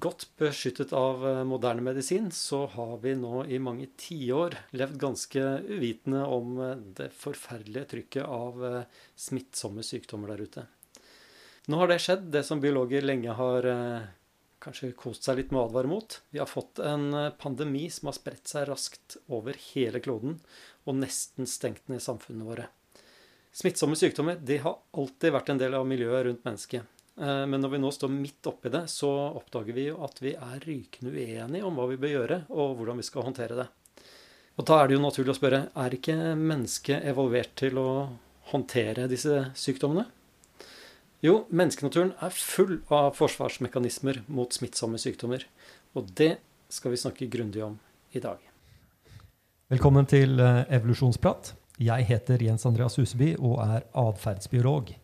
Godt beskyttet av eh, moderne medisin, så har vi nå i mange tiår levd ganske uvitende om eh, det forferdelige trykket av eh, smittsomme sykdommer der ute. Nå har det skjedd, det som biologer lenge har kanskje kost seg litt med å advare mot. Vi har fått en pandemi som har spredt seg raskt over hele kloden og nesten stengt ned samfunnene våre. Smittsomme sykdommer har alltid vært en del av miljøet rundt mennesket. Eh, men når vi nå står midt oppi det, så oppdager vi jo at vi er rykende uenige om hva vi bør gjøre, og hvordan vi skal håndtere det. Og da er det jo naturlig å spørre er ikke mennesket evolvert til å håndtere disse sykdommene? Jo, menneskenaturen er full av forsvarsmekanismer mot smittsomme sykdommer. Og det skal vi snakke grundig om i dag. Velkommen til eh, Evolusjonsprat. Jeg heter Jens Andreas Huseby og er atferdsbiolog.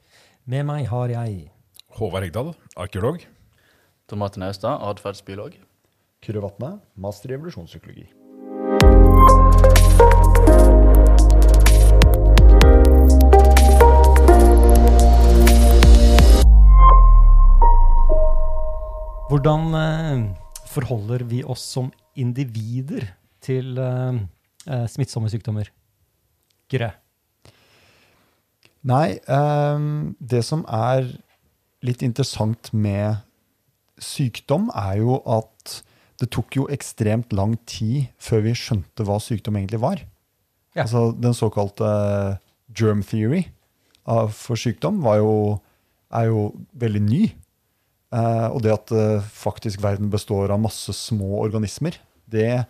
Med meg har jeg Håvard Hegdal, arkeolog. Tom Martin Austad, atferdsbiolog. Kyrre Vatne, master i evolusjonspsykologi. Hvordan eh, forholder vi oss som individer til eh, eh smittsomme sykdommer? Grø. Nei, det som er litt interessant med sykdom, er jo at det tok jo ekstremt lang tid før vi skjønte hva sykdom egentlig var. Ja. Altså Den såkalte germ theory for sykdom jo, er jo veldig ny. Uh, og det at uh, faktisk verden består av masse små organismer, det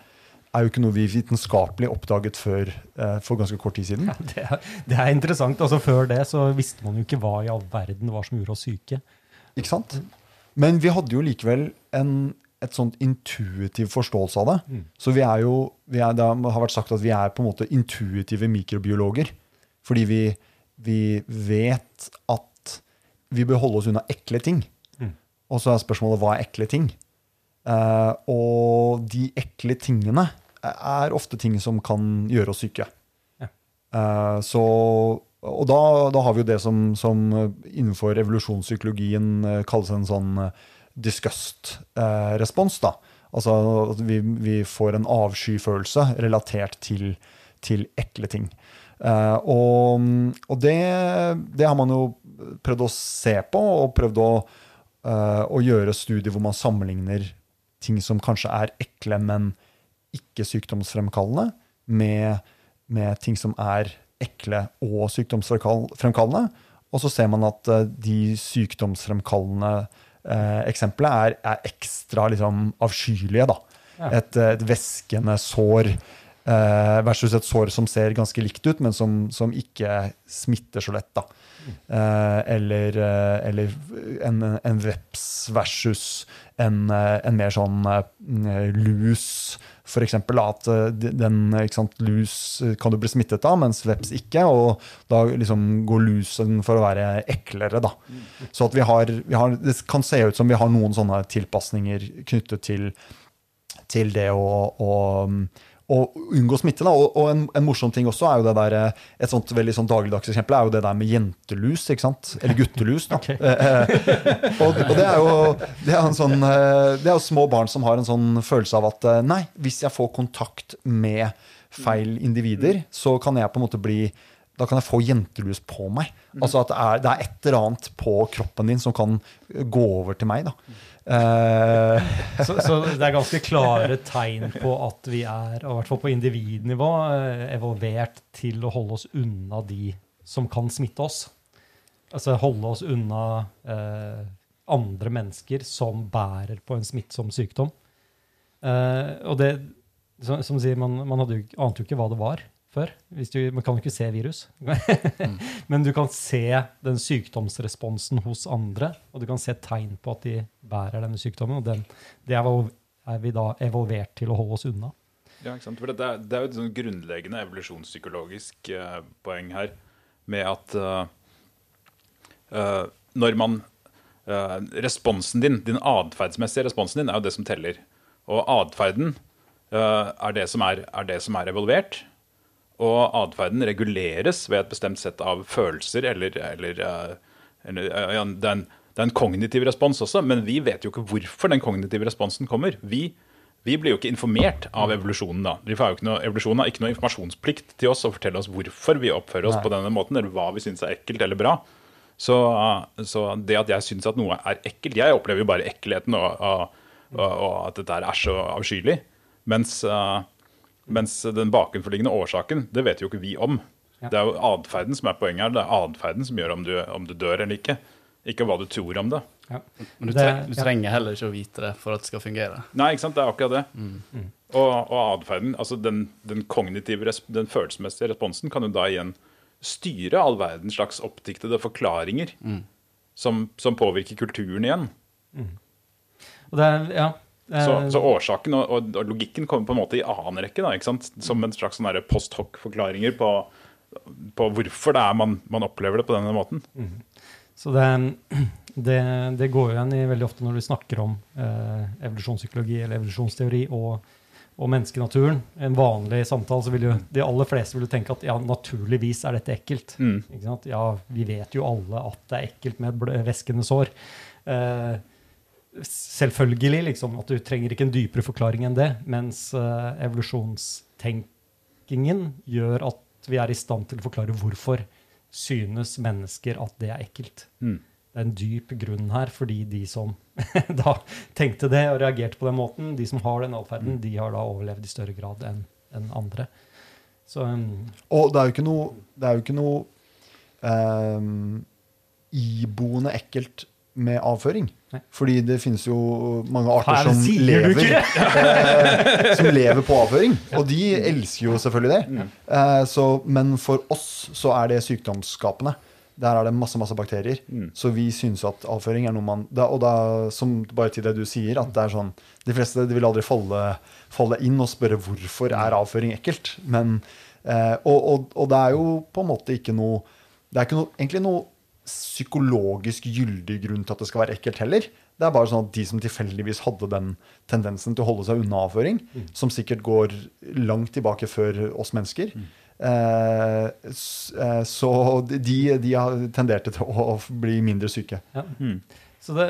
er jo ikke noe vi vitenskapelig oppdaget før eh, for ganske kort tid siden. Ja, det, er, det, er, interessant. altså Før det så visste man jo ikke hva i all verden var som gjorde oss syke. Ikke sant? Men vi hadde jo likevel en, et sånt intuitiv forståelse av det. Mm. Så vi er jo, vi er, det har vært sagt at vi er på en måte intuitive mikrobiologer. Fordi vi, vi vet at vi bør holde oss unna ekle ting. Mm. Og så er spørsmålet hva er ekle ting? Uh, og de ekle tingene er ofte ting som kan gjøre oss syke. Ja. Uh, så og da, da, har vi jo det som, som innenfor evolusjonspsykologien eh, kalles en sånn eh, disgust-respons. da. Altså at vi, vi, får en avskyfølelse relatert til, til ekle ting. Uh, og, og det, det, har man jo prøvd å se på, og prøvd å, uh, å gjøre studier hvor man sammenligner ting som kanskje er ekle, men ikke sykdomsfremkallende, med, med ting som er ekle og sykdomsfremkallende. Og så ser man at eh, de sykdomsfremkallende eh, eksemplene er, er, ekstra liksom, avskyelige. Da. Ja. Et, et, væskende sår eh, versus et sår som ser ganske likt ut, men som, som ikke smitter så lett. Da. Eh, eller, eh, eller en, en, veps versus en, eh, en mer sånn lus F.eks. at eh, den, sant, lus eh, kan du bli smittet av, mens veps ikke. Og da liksom går lusen for å være eklere. Da. Så vi har, vi har, det kan se ut som vi har noen sånne tilpasninger knyttet til, til det å, å å unngå smitte. Da. Og, og en, en, morsom ting også er jo det der, eh, et sånt veldig sånn dagligdags eksempel er jo det der med jentelus. ikke sant? Eller guttelus. da. Okay. Eh, eh, og, og, det er jo det er, sånn, det er jo små barn som har en sånn følelse av at nei, hvis jeg får kontakt med feil individer, så kan jeg på en måte bli da kan jeg få jentelus på meg. Altså at det er, det er et eller annet på kroppen din som kan gå over til meg. da. Uh, så, så, det er ganske klare tegn på at vi er, i hvert fall på individnivå, uh, evolvert til å holde oss unna de som kan smitte oss. Altså holde oss unna uh, andre mennesker som bærer på en smittsom sykdom. og det, som, som sier, man, man hadde ante jo ikke hva det var før. Du, man kan jo ikke se virus. mm. Men du kan se den sykdomsresponsen hos andre, og du kan se tegn på at de bærer denne sykdommen. Og den, det er, er, vi da evolvert til å holde oss unna. Ja, ikke sant? For det, er, det er jo et sånn grunnleggende evolusjonspsykologisk eh, poeng her med at uh, uh, når man Responsen din, din atferdsmessige responsen din, er jo det som teller. Og atferden er det som er, er det som er evolvert. Og atferden reguleres ved et bestemt sett av følelser eller, eller, eh, eller ja, den, det er en kognitiv respons også, men vi vet jo ikke hvorfor den kognitive responsen kommer. Vi, vi blir jo ikke informert av evolusjonen da. Vi får jo ikke noe, evolusjonen har ikke noe informasjonsplikt til oss å fortelle oss hvorfor vi oppfører oss Nei. på denne måten, eller hva vi syns er ekkelt eller bra. Så, så det at jeg syns at noe er ekkelt Jeg opplever jo bare ekkelheten og, og, og, og at dette er så avskyelig. Mens, eh, mens den bakenforliggende årsaken, det vet jo ikke vi om. Ja. Det er jo atferden som er poenget her. Det er atferden som gjør om du, om du dør eller ikke. Ikke hva du tror om det. Ja. Men du, Det- tre du ja. trenger heller ikke å vite det for at det skal fungere. Nei, ikke sant? Det er akkurat det. Og, og atferden, altså den, den kognitive, den følelsesmessige responsen, kan jo da igjen styre all verdens slags oppdiktede forklaringer som, som påvirker kulturen igjen. Og det er, ja, Så, eh, så årsaken og, og, og logikken kommer på en måte i annen rekke, da, ikke sant? som en slags sånn post hoc-forklaringer på, på hvorfor det er man, man opplever det på denne måten. Så det, det, det går igjen i veldig ofte når du snakker om eh, evolusjonspsykologi eller evolusjonsteori og, og menneskenaturen. En vanlig samtale så vil jo de aller fleste vil tenke at ja, naturligvis er dette ekkelt. Mm. Ikke sant? Ja, vi vet jo alle at det er ekkelt med væskende sår. Eh, selvfølgelig, liksom, at du trenger ikke en dypere forklaring enn det. Mens uh, evolusjonstenkingen gjør at vi er i stand til å forklare hvorfor synes mennesker at det er ekkelt. Mm. Det er en dyp grunn her, fordi de som da tenkte det og reagerte på den måten, de som har den atferden, de har da overlevd i større grad enn en andre. Så um, Og det er jo ikke noe, det er jo ikke noe um, iboende ekkelt med avføring. Fordi det finnes jo mange arter som lever, eh, som lever på avføring. Og de elsker jo selvfølgelig det. Eh, så, men for oss så er det sykdomsskapende. Der er det masse masse bakterier. Så vi syns at avføring er noe man da, Og da, som bare til det du sier, at det er sånn De fleste de vil aldri falle, falle inn og spørre hvorfor er avføring ekkelt. Men, eh, og, og, og det er jo på en måte ikke noe Det er ikke noe, egentlig noe psykologisk gyldig grunn til at det skal være ekkelt heller. Det er bare sånn at de som tilfeldigvis hadde den tendensen til å holde seg unna avføring, som sikkert går langt tilbake før oss mennesker, mm. eh, så de, de tenderte til å bli mindre syke. Ja. Så det,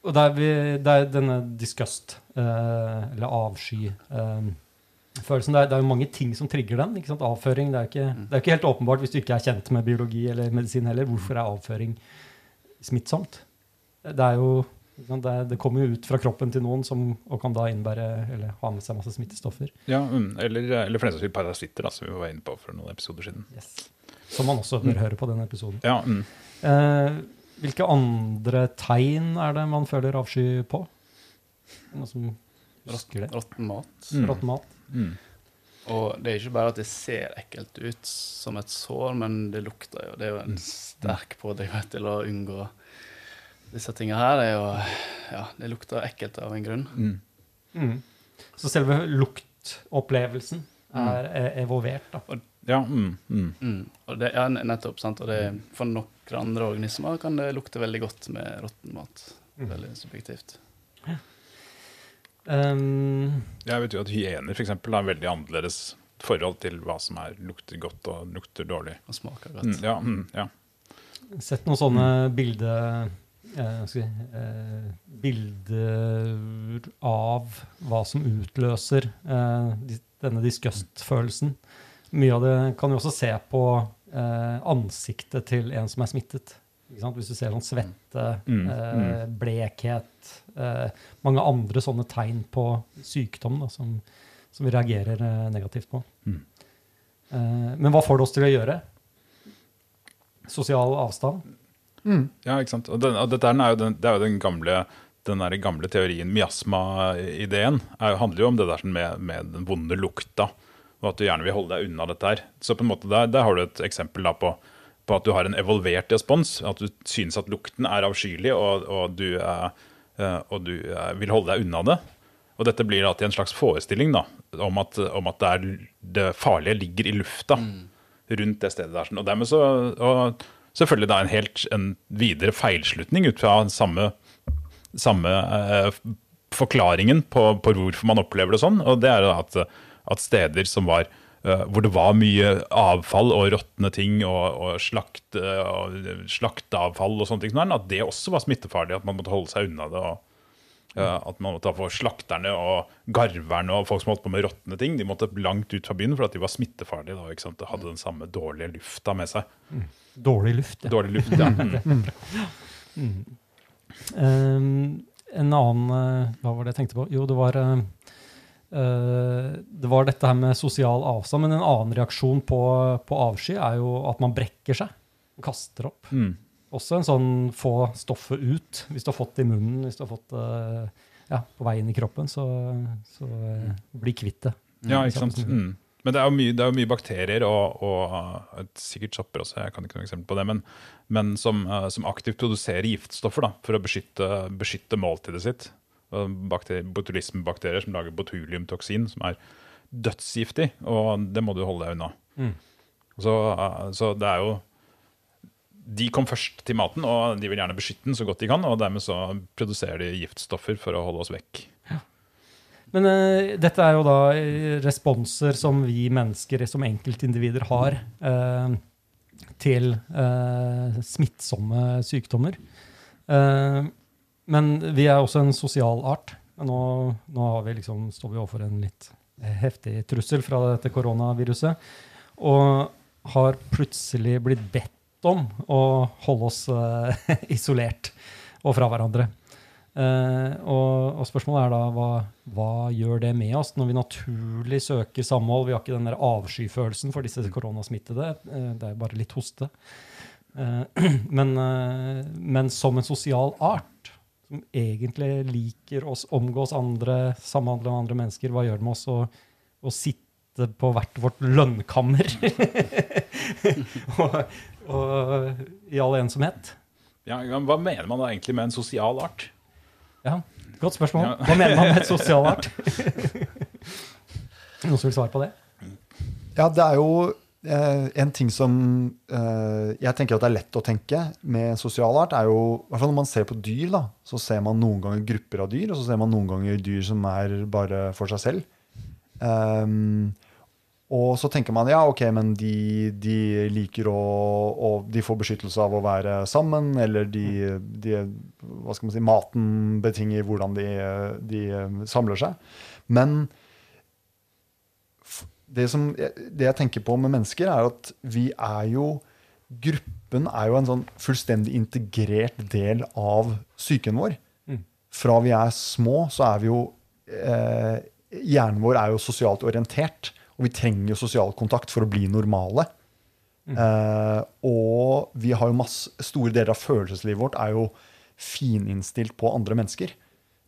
og det er, vi, det er denne disgust, eh, eller avsky eh, følelsen. Det er, det er jo mange ting som trigger den. Avføring det er, ikke, det er ikke helt åpenbart hvis du ikke er kjent med biologi eller medisin heller. Hvorfor er avføring smittsomt? Det er jo det, er, det kommer jo ut fra kroppen til noen som, og kan da innbære eller ha med seg masse smittestoffer. Ja, mm, eller, eller for den saks skyld parasitter, som vi var inne på for noen episoder siden. Yes. Som man også bør høre på den episoden. Ja, mm. Eh, hvilke andre tegn er det man føler avsky på? Noe som husker det? Råtten mat. Mm. Råtten mat. Mm. Og det er ikke bare at det ser ekkelt ut som et sår, men det lukter jo. Det er jo en sterk pådriver til å unngå disse tingene her. Det, er jo, ja, det lukter ekkelt av en grunn. Mm. Mm. Så selve luktopplevelsen er mm. evolvert, da. Ja, mm, mm. Mm. Og det, ja, nettopp. sant? Og det, for noen andre organismer kan det lukte veldig godt med råtten mat. Veldig subjektivt. Um, Jeg vet jo at hyener for eksempel, har veldig annerledes forhold til hva som er, lukter godt og lukter dårlig. Og smaker Mm, ja, mm, ja. sett noen sånne bilde, eh, skal eh, bilder av hva som utløser eh, denne disgust-følelsen. Mye av det kan vi også se på eh, ansiktet til en som er smittet. Ikke sant? Hvis du ser sånn svette, Mm, eh, blekhet, eh, mange andre sånne tegn på sykdom da, som, som vi reagerer eh, negativt på. Mm. Eh, men hva får det oss til å gjøre? Sosial avstand? Ja, ikke sant? Og, den, og dette er jo den, det er jo den gamle, den der gamle teorien, miasma-ideen, er- handler jo om det der med, med den vonde lukta, og at du gjerne vil holde deg unna dette her. Så på en måte der, der har du et eksempel da på, på at du har en evolvert respons, at du synes at lukten er avskyelig, og, og du, eh, eh, og du er, vil holde deg unna det. Og dette blir da til en slags forestilling da, om at, om at det, er, det farlige ligger i lufta rundt det stedet der. Og dermed så og selvfølgelig da en helt en videre feilslutning ut fra samme, samme eh, forklaringen på, på hvorfor man opplever det sånn. Og det er at, at steder som var eh, hvor det var mye avfall og råtne ting og, og, slakt, og slakteavfall og sånne ting, at det også var smittefarlig. At man måtte holde seg unna det. og at man måtte få slakterne og garverne og folk som holdt på med råtne ting, de måtte langt ut fra byen for at de var smittefarlige. da, ikke sant? De hadde den samme dårlige lufta med seg. Mm. Dårlig luft, ja. Dårlig luft, ja. Mm. Um, en annen Hva var det jeg tenkte på? Jo, det var uh, det var dette her med sosial avstand. Men en annen reaksjon på, på avsky er jo at man brekker seg. Kaster opp. Mm også en sånn få stoffet ut. Hvis du har fått det i munnen, hvis du har fått det ja, på vei inn i kroppen, så, så mm. bli kvitt det. Ja, ikke sant. Mm. Men det er jo mye, er jo mye bakterier og, og sikkert sopper også, jeg kan ikke noe eksempel på det, men, men som, som, aktivt produserer giftstoffer da, for å beskytte, beskytte måltidet sitt. Botulismebakterier som lager botuliumtoksin, som er dødsgiftig, og det må du holde deg unna. Mm. Så, så det er jo de kom først til maten, og de vil gjerne beskytte den så godt de kan. Og dermed så produserer de giftstoffer for å holde oss vekk. Ja. Men uh, dette er jo da eh, responser som vi mennesker som enkeltindivider har uh, til uh, smittsomme sykdommer. Men vi er også en sosial art. Nå, nå vi liksom, står vi overfor en litt heftig trussel fra dette koronaviruset. Og har plutselig blitt bedt om å holde oss uh, isolert og fra hverandre. Uh, og, og, spørsmålet er da hva, hva, gjør det med oss når vi naturlig søker samhold? Vi har ikke den der avskyfølelsen for disse koronasmittede. Uh, det er bare litt hoste. Men, men, som en sosial art, som egentlig liker oss, omgås andre, samhandle med andre mennesker, hva gjør det med oss å, å sitte på hvert vårt lønnkammer og, og i all ensomhet. Ja, hva mener man da egentlig med en sosial art? Ja, Godt spørsmål. Hva mener man med et sosial art? Noen som vil svare på det? Ja, det er jo en ting som eh, jeg tenker at det er lett å tenke med sosial art, er jo hvert fall når man ser på dyr, da, så ser man noen ganger grupper av dyr, og så ser man noen ganger dyr som er bare for seg selv. Um, og så tenker man ja, ok, men de, de liker å, å, De får beskyttelse av å være sammen, eller de, de Hva skal man si Maten betinger hvordan de, de samler seg. Men det, som, det jeg tenker på med mennesker, er at vi er jo Gruppen er jo en sånn fullstendig integrert del av psyken vår. Mm. Fra vi er små, så er vi jo eh, Hjernen vår er jo sosialt orientert. Og vi trenger jo sosial kontakt for å bli normale. Mm. Eh, og vi har jo masse, store deler av følelseslivet vårt er jo fininnstilt på andre mennesker.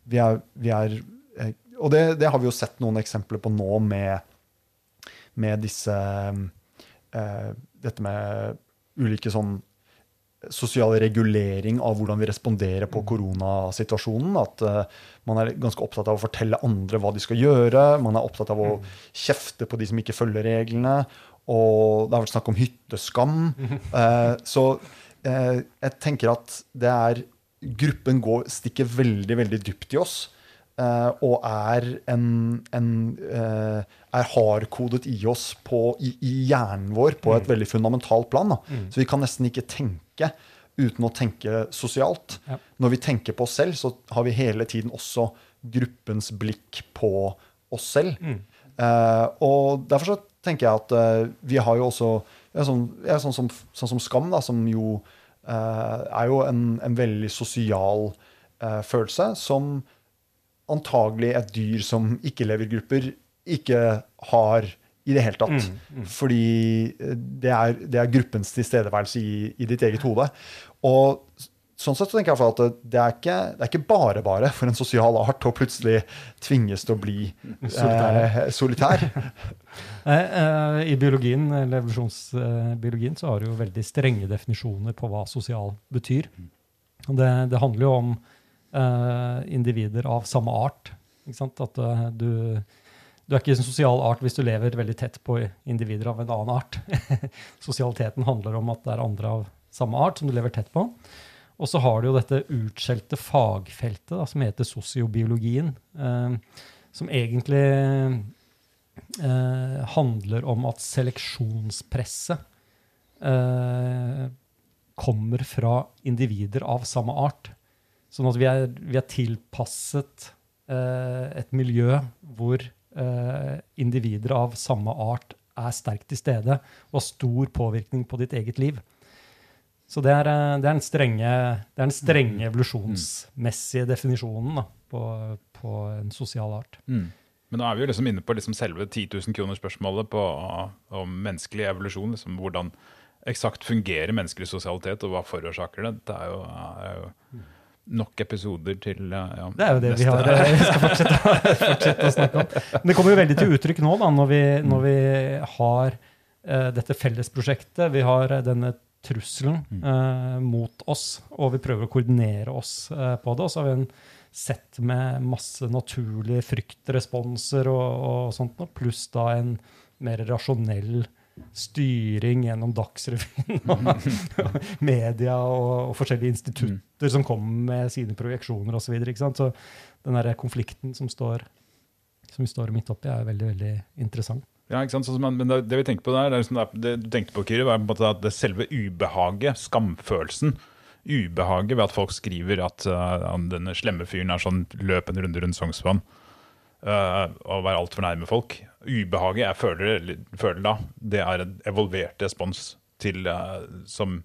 Vi er, vi er eh, Og det, det, har vi jo sett noen eksempler på nå med, med disse eh, Dette med ulike sånn sosial regulering av hvordan vi responderer på mm. koronasituasjonen. At uh, man er ganske opptatt av å fortelle andre hva de skal gjøre. Man er opptatt av å mm. kjefte på de som ikke følger reglene. Og det har vært snakk om hytteskam. Uh, så uh, jeg tenker at det er Gruppen går, stikker veldig, veldig dypt i oss. Og er, en, en, er hardkodet i oss på, i, i, hjernen vår på et mm. veldig fundamentalt plan. Mm. Så vi kan nesten ikke tenke uten å tenke sosialt. Ja. Når vi tenker på oss selv, så har vi hele tiden også gruppens blikk på oss selv. Mm. Eh, og derfor så tenker jeg at vi har jo også ja, sånn, ja, sånn, som, sånn, som, Skam, da, som jo er jo en, en veldig sosial følelse, som antagelig et dyr som ikke-levergrupper ikke har i det hele tatt. Mm, mm. Fordi eh, det er, det er, gruppens tilstedeværelse i, i, ditt eget hode. Og sånn sett så tenker jeg at det er, ikke, det er ikke bare bare for en sosial art å plutselig tvinges til å bli eh, solitær. eh, I biologien, eller evolusjonsbiologien så har du jo veldig strenge definisjoner på hva sosial betyr. Det, det handler jo om eh, individer av samme art. At uh, du, du, er ikke en sosial art hvis du lever veldig tett på individer av en annen art. Sosialiteten handler om at det er andre av samme art som du lever tett på. Og så har du jo dette utskjelte fagfeltet da, som heter sosiobiologien, eh, som egentlig eh, handler om at seleksjonspresset eh, kommer fra individer av samme art. Sånn at vi er, vi er tilpasset eh, et miljø hvor individer av samme art er sterkt til stede og har stor påvirkning på ditt eget liv. Så det er, eh, det er den strenge, det er den strenge evolusjonsmessige definisjonen da, på, på en sosial art. Mm. Men nå er vi jo liksom inne på liksom selve 10 000 kroner-spørsmålet om menneskelig evolusjon. Liksom hvordan eksakt fungerer menneskelig sosialitet, og hva forårsaker det? Det er jo, er jo nok episoder til ja, Det er jo det vi, neste- har, vi skal fortsette, fortsette å snakke om. Men det kommer jo veldig til uttrykk nå, da, når vi, når vi har uh, dette fellesprosjektet. Vi har eh, denne trusselen uh, mot oss, og vi prøver å koordinere oss uh, på det. Og så har vi en sett med masse naturlige fryktresponser og, og sånt, pluss da en mer rasjonell styring gjennom Dagsrevyen og media og, og forskjellige institutter som kommer med sine projeksjoner osv. Så, videre, så den der konflikten som, står, som vi står midt oppi, er veldig veldig interessant. Ja, ikke sant? Sånn men det, det vi tenker på der, det, liksom det, det du tenkte på, Kyrre, var at det selve ubehaget, skamfølelsen, ubehaget ved at folk skriver at uh, denne slemme fyren er sånn løp en runde rundt Sognsvann uh, og være altfor nærme folk. Ubehaget jeg føler, føler da, det er en evolvert respons til, uh, som,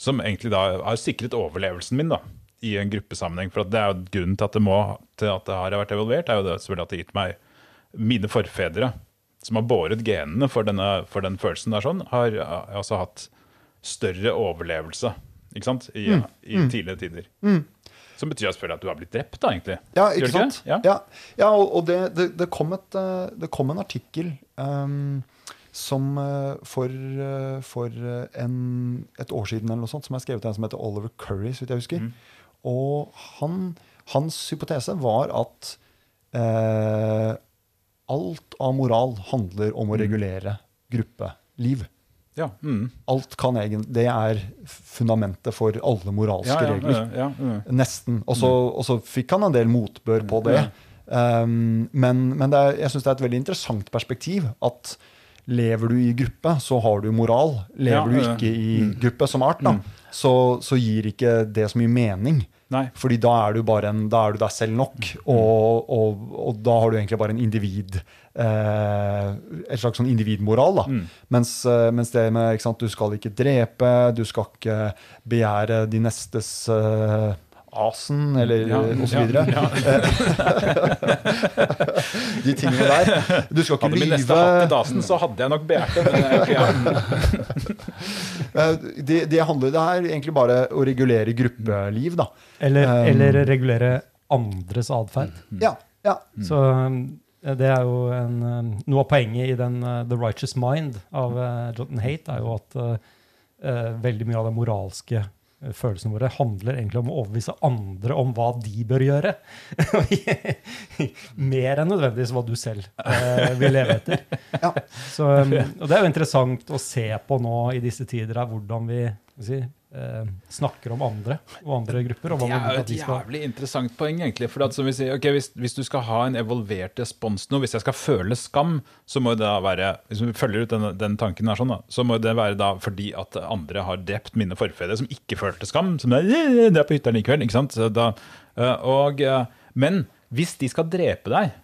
som egentlig da har sikret overlevelsen min da, i en gruppesammenheng. For at det er jo grunnen til at det, må, til at det har vært evolvert, er jo det selvfølgelig at det har gitt meg mine forfedre som har båret genene for, denne, for den følelsen der, sånn, har uh, altså hatt større overlevelse ikke sant? i, i tidligere tider. Som betyr selvfølgelig at du har blitt drept, da, egentlig. Ja, ikke det sant? Ja. Ja, ja og, det, det, det, kom et, eh, det kom en artikkel um, som eh, for, eh, for en, et år siden eller noe sånt, som er skrevet av en som heter Oliver Curry, så vidt jeg husker. Og han, hans hypotese var at uh, alt av moral handler om å regulere gruppeliv. Ja. Mm. Alt kan egen, Det er fundamentet for alle moralske Ja, ja, regler. ja, ja, ja. Nesten. Og så, fikk han en del motbør på det. Um, men men det er, jeg syns det er et veldig interessant perspektiv at lever du i gruppe, så har du moral. Lever du ikke i gruppe som art, da, så, så gir ikke det så mye mening. Nei. Fordi da er du bare en, da er du deg selv nok, og, og, og da har du egentlig bare en individ eh, Et slags sånn individmoral. da. Mens, eh, mens det med sant, du skal ikke drepe, du skal ikke begjære de nestes eh, asen, eller Ja, osv. ja, ja. De tingene der. Du skal ikke Hadde min neste lyve. hatt i dasen, så hadde jeg nok begjært det. Men jeg, ja. Eh, Det, det handler det her egentlig bare å regulere gruppeliv, da. Eller, Um, eller regulere andres atferd. Ja, ja. Så um, det er jo en, Noe av poenget i den uh, The Righteous Mind av uh, Jonathan Hate er jo at uh, veldig mye av det moralske følelsene våre handler egentlig om å overbevise andre om hva de bør gjøre. Mer enn nødvendigvis hva du selv eh, vil leve etter. Ja. Så, um, og det er jo interessant å se på nå i disse tider her, hvordan vi si, eh, snakker om andre og andre grupper. Og Det er jo et jævlig interessant poeng, egentlig. For at, som vi sier, okay, hvis, hvis du skal ha en evolvert respons nå, hvis jeg skal føle skam, så må det da være Hvis vi følger ut den, den tanken her sånn, da, så må det være da fordi at andre har drept mine forfedre som ikke følte skam. Som er, «Eh, det er på hytta likevel. ikke sant? Så Da, eh, og, eh, men hvis de skal drepe deg,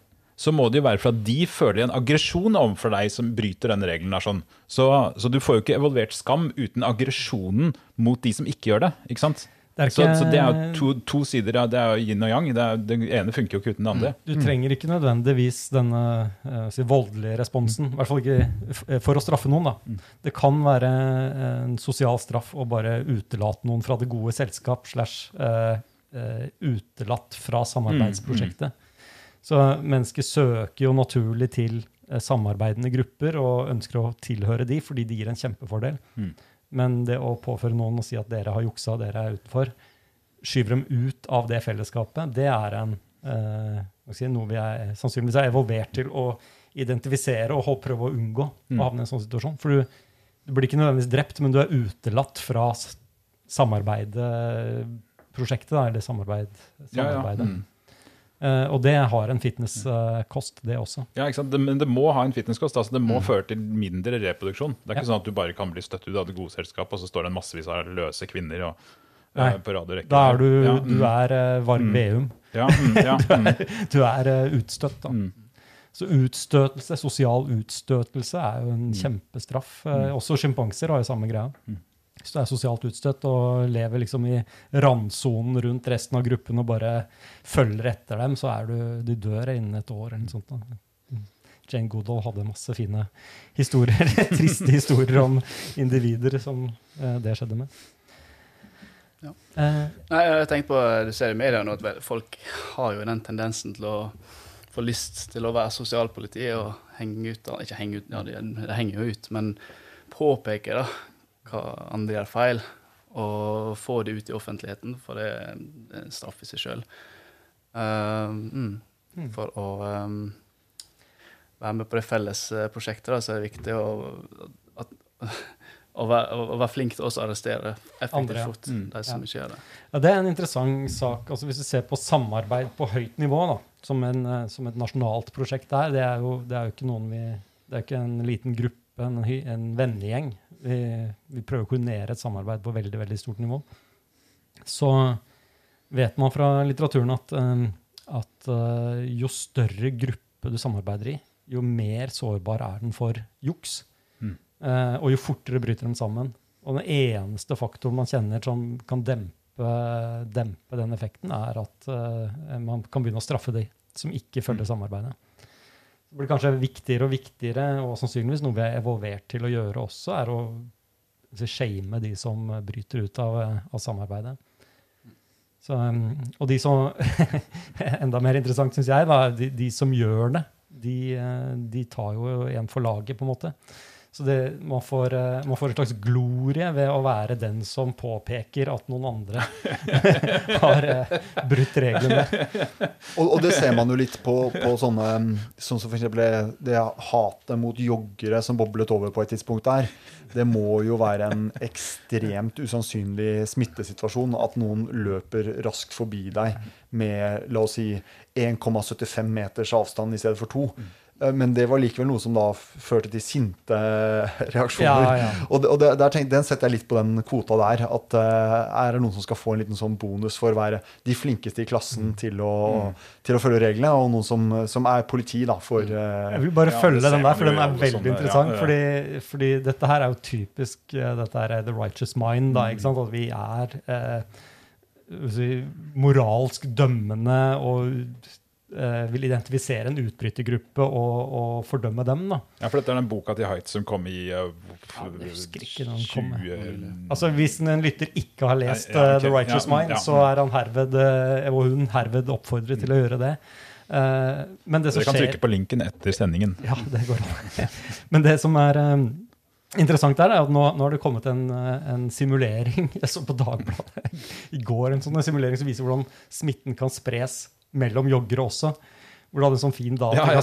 så må det jo være for at de føler en aggresjon overfor deg som bryter denne regelen. sånn. Så, så du får jo ikke evolvert skam uten aggresjonen mot de som ikke gjør det. ikke sant? Det ikke... Så, så det er jo to, to sider det er jo yin og yang. Det, er, det ene funker jo ikke uten det andre. Du trenger ikke nødvendigvis denne eh, si, voldelige responsen. I hvert fall ikke eh, for å straffe noen. Da. Det kan være en sosial straff å bare utelate noen fra det gode selskap slash uh, uh, utelatt fra samarbeidsprosjektet. Så mennesker søker jo naturlig til eh, samarbeidende grupper og ønsker å tilhøre de fordi de gir en kjempefordel. Men det å påføre noen og si at dere har juksa, dere er utenfor, skyver dem ut av det fellesskapet, det er en, eh, si, noe vi er, sannsynligvis er evolvert til å identifisere og prøve å unngå å havne i en sånn situasjon. For du, du blir ikke nødvendigvis drept, men du er utelatt fra samarbeidet, prosjektet, eller samarbeid, Ja, ja. samarbeidet. Mm. Eh, og det har en fitnesskost, det også. Ja, ikke sant? Det, men det må ha en fitnesskost. Altså det må Mm. føre til mindre reproduksjon. Det er ikke Ja. sånn at du bare kan bli støtt ut av et godselskap, og så står det en massevis av løse kvinner og, eh, på rad og rekke. Da er du, ja, du mm, er eh, Varg Mm. Veum. ja, mm, ja, mm, Du er utstøtt, da. mm. Så utstøtelse, sosial utstøtelse er jo en kjempestraff. Også sjimpanser har jo samme greia. Hvis du er sosialt utstøtt og lever liksom i randsonen rundt resten av gruppen og bare følger etter dem, så er du, du dør innen et år eller noe sånt. Da. Mm. Jane Goodall hadde masse fine historier, triste historier om individer som eh, det skjedde med. Ja. Eh, Nei, jeg tenkte på, Du ser i media nå at folk har jo den tendensen til å få lyst til å være sosialpoliti og henge ut. Ikke henge ut, ja, det, det henger jo ut, men påpeke da, hva andre gjør feil, og få det ut i offentligheten, for det er en straff i seg sjøl. mm, Mm. for å um, være med på det felles eh, prosjektet, da, så er det viktig å, at, å, være, å være flink til å arrestere effektivt ja. fort Mm. de som Ja. ikke gjør det. Ja, Det er en interessant sak. altså Hvis du ser på samarbeid på høyt nivå, da, som, en, eh, som et nasjonalt prosjekt der, det er jo, det er jo ikke vi Det er ikke en liten gruppe, en, en vennegjeng. Vi, vi prøver å koordinere et samarbeid på veldig veldig stort nivå. Så vet man fra litteraturen at, eh, at eh, jo større gruppe du samarbeider i, jo mer sårbar er den for juks. Mm. Eh, og jo fortere bryter de sammen. Og den eneste faktoren man kjenner som kan dempe, dempe den effekten, er at man kan begynne å straffe de som ikke følger samarbeidet. Det blir kanskje viktigere og viktigere, og sannsynligvis noe vi er evolvert til å gjøre også, er å shame de som bryter ut av, av samarbeidet. Så, um, og de som Enda mer interessant, syns jeg, da, de, de som gjør det, de, eh, de tar jo en for laget, på en måte. Så det, man, får, eh, man får en slags glorie ved å være den som påpeker at noen andre har eh, brutt reglene. Og, og det ser man jo litt på, på sånne Sånn som eksempel det, hatet mot joggere som boblet over på et tidspunkt der. Det må jo være en ekstremt usannsynlig smittesituasjon at noen løper raskt forbi deg med la oss si 1,75 meters avstand i stedet for to. Men det var likevel noe som da førte til sinte reaksjoner. Ja, ja. Og, det, og det, der tenk, den setter jeg litt på den kvota der. At eh, er det noen som skal få en liten sånn bonus for å være de flinkeste i klassen til, å, til å følge reglene, og noen som, som er politi, da, for eh, Jeg vil bare Ja, følge den der, for den er veldig sånne, interessant. ja, ja. Fordi, fordi dette her er jo typisk eh, dette er the righteous mind. Da, ikke sant? At vi er eh, moralsk dømmende og eh, vil identifisere en utbrytergruppe og, og fordømme dem. Da. Ja, for dette er den boka til Heitz som kom i uh, Ja, jeg husker ikke når den kom, 20... Altså Hvis en lytter ikke har lest Ja, ja, okay. The Righteous Ja, Mind, ja. så er han herved, eh, og hun herved oppfordret til å gjøre det. Uh, men det som Dere kan skjer trykke på linken etter sendingen. Ja, det går an. Men det som er um, interessant der, er at nå, nå har det kommet en, eh, en simulering jeg så på Dagbladet i går, en sånn simulering som viser hvordan smitten kan spres mellom joggere også. Hvor du hadde en sånn fin Ja, jeg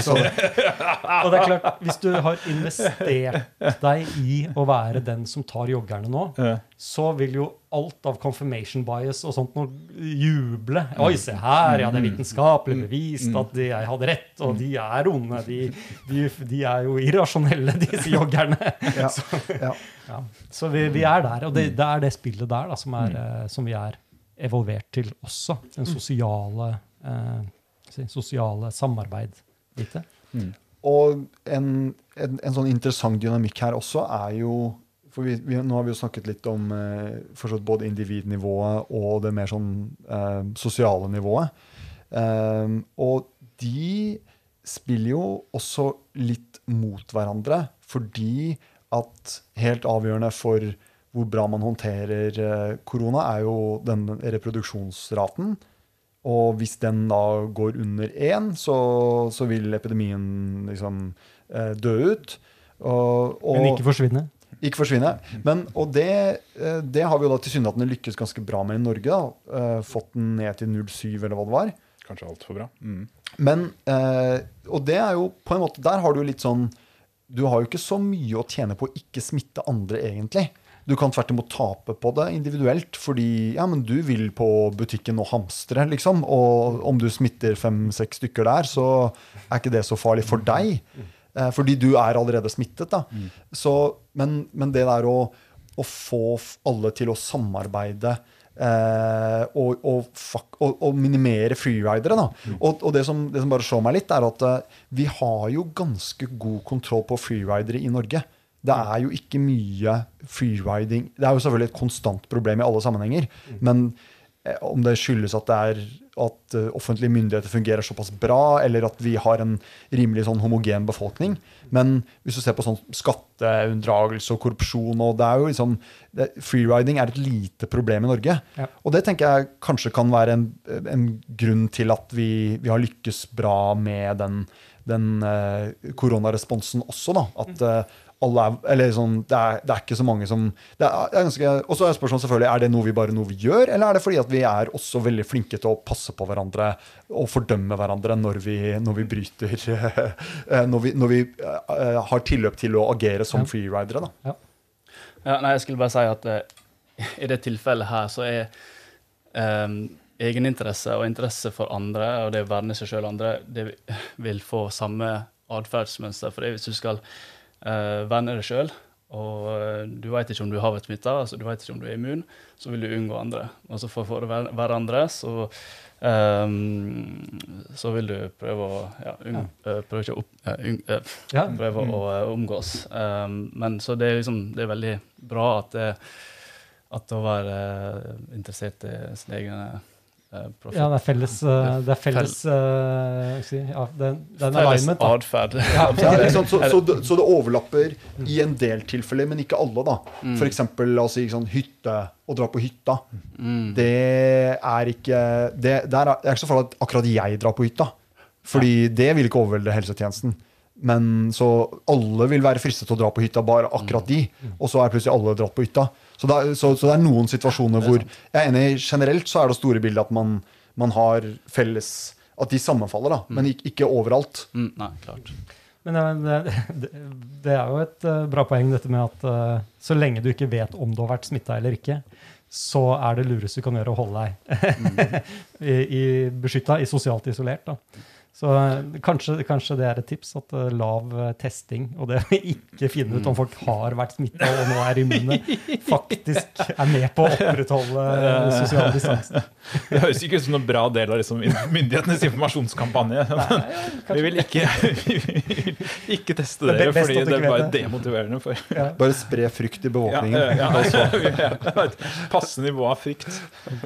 så det. Og det er klart, hvis du har investert deg i å være den som tar joggerne nå, Ja. så vil jo alt av confirmation bias og sånt noe juble. Oi, se her, ja, det er vitenskapelig bevist at de, jeg hadde rett, og de er onde. De, de, de er jo irrasjonelle, disse joggerne. Ja. Så, så vi, vi er der, og det, det er det spillet der da, som, er, eh, som vi er evolvert til også. Den sosiale, eh, sosiale samarbeid. Mm. Og en, en, en sånn interessant dynamikk her også er jo For vi, vi, nå har vi jo snakket litt om eh, både individnivået og det mer sånn eh, sosiale nivået. Eh, og de spiller jo også litt mot hverandre, fordi at helt avgjørende for hvor bra man håndterer eh, korona, er jo den reproduksjonsraten. Og hvis den da går under én, så, så vil epidemien liksom eh, dø ut. Og, og, Men ikke forsvinne. ikke forsvinne. Men, og det, eh, det har vi jo da tilsynelatende lykkes ganske bra med i Norge. da. Eh, Fått den ned til 0,7 eller hva det var. Kanskje altfor bra. Mm. Men, eh, og det er jo på en måte Der har du litt sånn Du har jo ikke så mye å tjene på å ikke smitte andre, egentlig. Du kan tvert imot tape på det individuelt, fordi ja, men du vil på butikken og hamstre, liksom. Og om du smitter fem-seks stykker der, så er ikke det så farlig for deg. Eh, fordi du er allerede smittet. da. Så, men, men det der å, å få alle til å samarbeide eh, og, og, fuck, og, og minimere freeridere. Da. Og, og det, som, det som bare slår meg litt, er at eh, vi har jo ganske god kontroll på freeridere i Norge. Det er jo ikke mye freeriding Det er jo selvfølgelig et konstant problem i alle sammenhenger. Men eh, om det skyldes at det er at eh, offentlige myndigheter fungerer såpass bra, eller at vi har en rimelig sånn homogen befolkning. Men hvis du ser på sånn skatteunndragelse og korrupsjon og det er jo liksom, det, Freeriding er et lite problem i Norge. Ja. Og det tenker jeg kanskje kan være en, en grunn til at vi, vi har lykkes bra med den, den eh, koronaresponsen også. da, at eh, alle er, eller sånn, det, er, det er ikke så mange som det er, det er ganske, Og så er spørsmålet selvfølgelig, er det noe vi bare noe vi gjør, eller er det fordi at vi er også veldig flinke til å passe på hverandre og fordømme hverandre når vi, når vi bryter eh, Når vi, når vi har tilløp til å agere som Ja. freeridere. da. Ja, nei, jeg skulle bare si at uh, i det tilfellet her så er eh, egeninteresse og interesse for andre, og det å verne seg sjøl andre, det vil få samme atferdsmønster. For det hvis du skal uh, verne deg sjøl, og uh, du veit ikke om du har vært smitta, altså du vet ikke om du er immun, så vil du unngå andre. Og så for, for å være- være andre, så um, så vil du prøve å ja, unng, eh, prøve ikke å opp, prøve å eh, omgås. Um, men så det er liksom det er veldig bra at det, at å være interessert i sin egen uh, profit. Ja, det er felles, eh, det er felles eh, si, ja, det, det er Felles atferd. Ja, ikke? Så, så, det, så det overlapper i en del tilfeller, men ikke alle. da. Mm. For oss si, sånn, hytte, å dra på hytta. Mm. Det er ikke det, er, det er ikke så farlig at akkurat jeg drar på hytta. Fordi det vil ikke overvelde helsetjenesten. Men så alle vil være fristet til å dra på hytta, bare akkurat de. Og så er plutselig alle dratt på hytta. Så det, er, så, så det er noen situasjoner hvor Jeg er enig, generelt så er det store bildet at man, man har felles At de sammenfaller, da. Men ikke, ikke overalt. Mm, nei, klart. Men det, det, det er jo et eh, bra poeng, dette med at eh, så lenge du ikke vet om du har vært smitta eller ikke, så er det lureste du kan gjøre å holde deg i, i beskytta, i sosialt isolert. da. Så eh, kanskje, kanskje det er et tips at eh, lav eh, testing og det å ikke finne ut om folk har vært smitta og nå er immune, faktisk er med på å opprettholde sosial distanse. Det høres ikke ut som noen bra del av liksom, myndighetenes informasjonskampanje. Vi vil ikke, vi vil ikke teste Det er dere, det fordi det er bare demotiverende. For, Ja. Bare spre frykt i ja, befolkningen. ja, ja, ja, et Passe nivå av frykt.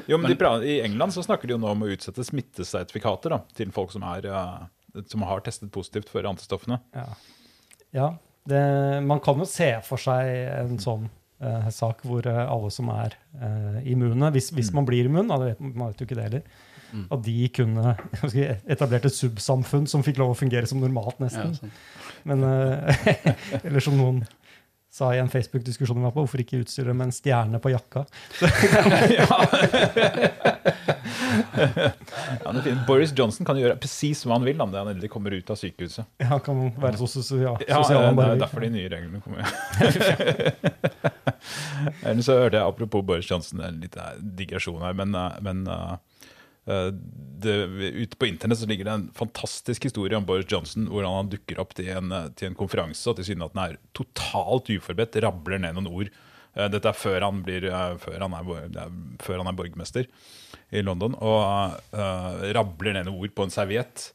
Jo, men de, I England så snakker de jo nå om å utsette smittesertifikater da, til folk som, er, som har testet positivt for antistoffene. Ja, ja det, man kan jo se for seg en sånn eh, sak hvor eh, alle som er eh, immune, hvis, hvis man blir immun, da, vet, man vet jo ikke det heller, Mm. at de kunne etablert et subsamfunn som fikk lov å fungere som normalt, Ja, nesten. sånn. Men, eh, eller som noen sa i en Facebook-diskusjon vi var på, hvorfor ikke utstyre med en stjerne på jakka? Ja. Boris Johnson kan gjøre presis hva han vil da, det han endelig kommer ut av sykehuset. Ja, han kan være så sosial, Ja, sosial det er derfor de nye reglene kommer. Så hørte jeg, apropos Boris Johnson, en liten digresjon her, men, eh, men eh, eh, det, ute på internett så ligger det en fantastisk historie om Boris Johnson, hvordan han dukker opp til en, eh, til en konferanse og tilsynelatende er totalt uforberedt, rabler ned noen ord. Eh, Dette er før han, blir, eh, før han, er, før han er borgermester i London, og uh, rabler ned noen ord på en serviett.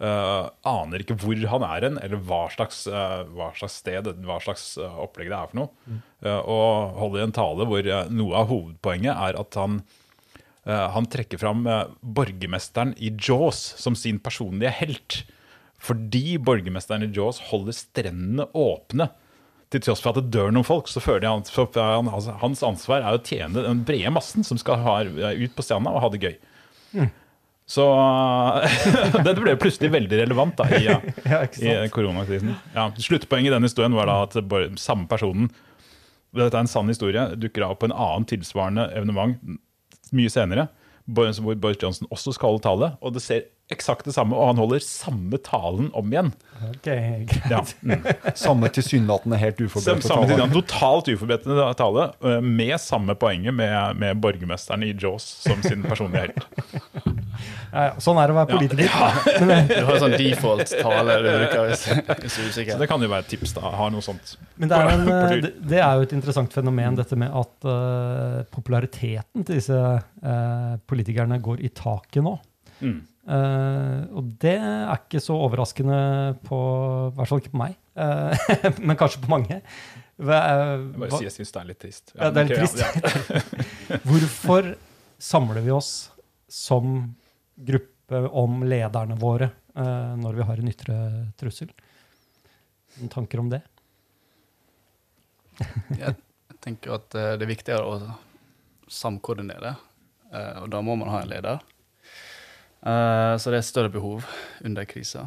Uh, aner ikke hvor han er hen, eller hva slags, uh, hva slags sted, hva slags eh, opplegg det er for noe. Eh, og holder en tale hvor eh, noe av hovedpoenget er at han, eh, han trekker fram eh, borgermesteren i Jaws som sin personlige helt. Fordi borgermesteren i Jaws holder strendene åpne. Til tross for at det dør noen folk, så føler jeg han, altså, hans ansvar er å tjene den brede massen som skal ha, ut på stranda og ha det gøy. Så det ble plutselig veldig relevant da, i, Ja, i koronakrisen. Ja, sluttpoenget i den historien var da at bare, samme personen Dette er en sann historie. Dukker av på en annen tilsvarende evenement mye senere. Hvor Boris Johnson også skal holde tale. Og det ser eksakt det samme, og han holder samme talen om igjen. Ok, greit. Ja. Mm. Samme tilsynelatende helt uforberedte samme tale. totalt uforberedte tale, øh, med samme poenget med, med borgermesteren i Jaws som sin personlige helt. Ja, ja, sånn er det å være politiker. Du har en sånn default tale du bruker hvis, hvis du er usikker. Så det kan jo være et tips. da, Ha noe sånt. Men det er, en, eh, det, er jo et interessant fenomen, dette med at uh, populariteten til disse uh, politikerne går i taket nå. Mm. Uh, og det er ikke så overraskende på I hvert fall ikke på meg, eh, men kanskje på mange. Hva, Jeg bare sier jeg syns det er litt trist. Ja, det er litt trist. ja, Hvorfor samler vi oss som gruppe om lederne våre eh, når vi har en ytre trussel? Noen tanker om det? Jeg tenker at eh, det er viktigere å samkoordinere, eh, og da må man ha en leder. Så det er større behov under krisa.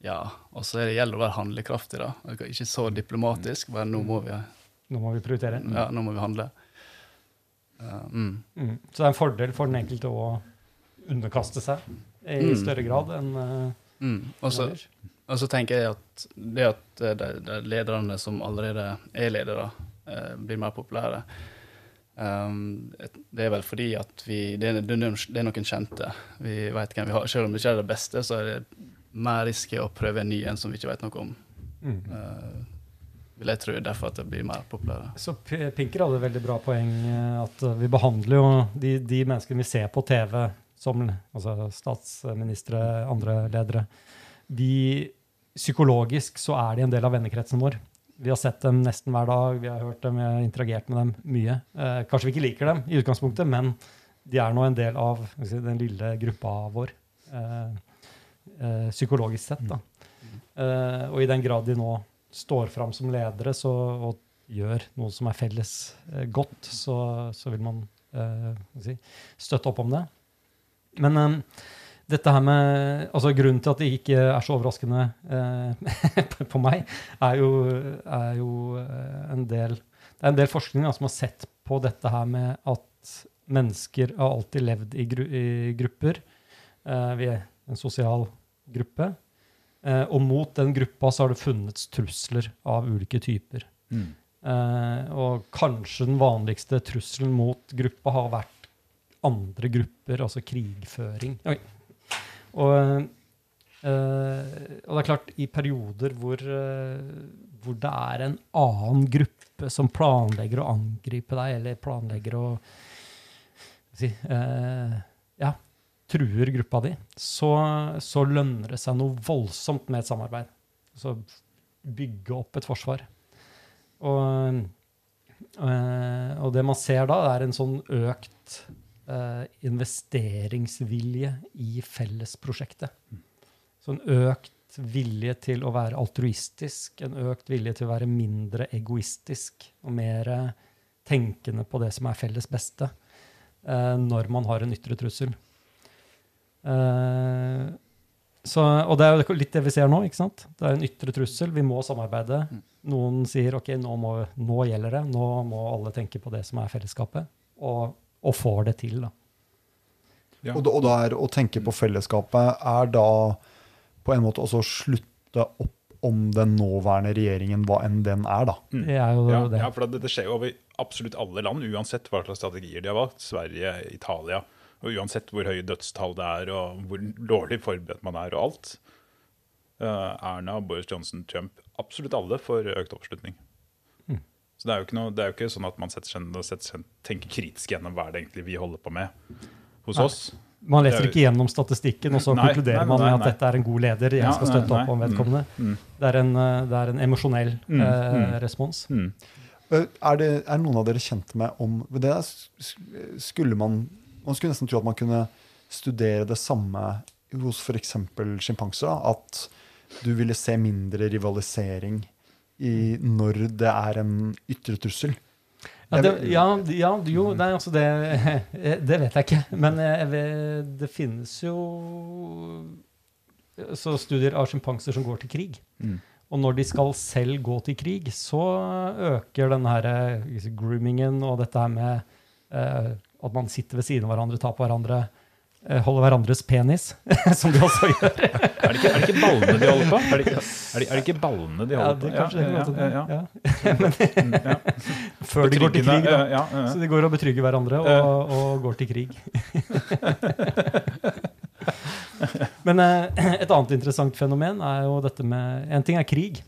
Ja, og så er det gjelder å være handlekraftig, da. Ikke så diplomatisk, men nå må vi, Nå må vi prioritere. ja, nå må vi handle. Eh, mm. Mm. Så det er en fordel for den enkelte å underkaste seg i Mm. større grad enn uh, Mm. Og så tenker jeg at det at eh, de, de lederne som allerede er ledere, eh, blir mer populære um, Det er vel fordi at vi Det det det er noen kjente. Vi vet hvem vi har. Selv om det ikke er det beste, så er det mer risky å prøve en ny en som vi ikke vet noe om. Mm. Eh, vil jeg tro derfor at det blir mer populære. Så Pinker hadde et veldig bra poeng. eh, at eh, Vi behandler jo de, de menneskene vi ser på TV, som altså statsministre, andre ledere de, Psykologisk så er de en del av vennekretsen vår. Vi har sett dem nesten hver dag, vi har hørt dem, vi har interagert med dem mye. Eh, kanskje vi ikke liker dem i utgangspunktet, men de er nå en del av si, den lille gruppa vår. Eh, eh, psykologisk sett, da. Eh, og i den grad de nå står fram som ledere så, og gjør noe som er felles eh, godt, så, så vil man eh, si, støtte opp om det. Men eh, dette her med, altså Grunnen til at det ikke er så overraskende eh, på meg, er jo, er jo eh, en del Det er en del forskning da, som har sett på dette her med at mennesker har alltid levd i, gru, i grupper. Eh, vi er en sosial gruppe. Eh, og mot den gruppa så har det funnets trusler av ulike typer. Mm. Eh, og kanskje den vanligste trusselen mot gruppa har vært andre grupper, altså krigføring. Okay. Og, eh, og det er klart, i perioder hvor, eh, hvor det er en annen gruppe som planlegger å angripe deg, eller planlegger å si, eh, ja, truer gruppa di, så, så lønner det seg noe voldsomt med et samarbeid. Så bygge opp et forsvar. Og, eh, og det man ser da, er en sånn økt eh, investeringsvilje i fellesprosjektet. Så en økt vilje til å være altruistisk, en økt vilje til å være mindre egoistisk og mer tenkende på det som er felles beste, eh, når man har en ytre trussel. Eh, så, og det er jo litt det vi ser nå. ikke sant? Det er en ytre trussel, vi må samarbeide. Noen sier ok, nå, må, nå gjelder det, nå må alle tenke på det som er fellesskapet, og, og får det til. da. Ja. Og, da- og da er å tenke på fellesskapet er da på en måte også slutte opp om den nåværende regjeringen, hva enn den er, da. Mm. Det er jo Ja, det. ja, for det, det skjer jo over absolutt alle land, uansett hva slags strategier de har valgt. Sverige, Italia. Og uansett hvor høye dødstall det er, og hvor dårlig forberedt man er, og alt. Eh, Erna, Boris Johnson, Trump Absolutt alle får økt oppslutning. Mm. Så det er, jo ikke noe, det er jo ikke sånn at man setter seg ned og setter seg, tenker kritisk gjennom hva det egentlig vi holder på med hos Nei. oss. Man leser er ikke gjennom statistikken, og så Nei, konkluderer nei, man med nei, at dette er en god leder. Jeg Ja, skal nei, støtte opp om vedkommende. Mm. Det, er en, eh, det er en emosjonell Mm, eh, mm. respons. Mm. Eh, Er, det, er noen av dere kjent med om det skulle man Man skulle nesten tro at man kunne studere det samme hos f.eks. sjimpanser. At du ville se mindre rivalisering i når det er en ytre trussel. Ja, det, ja, ja, jo, nei, altså det, det vet jeg ikke. Men jeg det finnes jo så studier av sjimpanser som går til krig. Mm. Og når de skal selv gå til krig, så øker den her eh, groomingen og dette her med eh, at man sitter ved siden av hverandre, tar på hverandre, holder hverandres penis, som de også gjør. Er det, ikke, er det ikke ballene de holder på? Er det, ikke- er det, er det ikke ballene de Ja, holder det på? kanskje det ja, kan ja, ja, ja. Mm, ja. Før de går til krig, da. Ja, ja, ja. Så de går og betrygger hverandre og, og går til krig. Men eh, et annet interessant fenomen er jo dette med En ting er krig.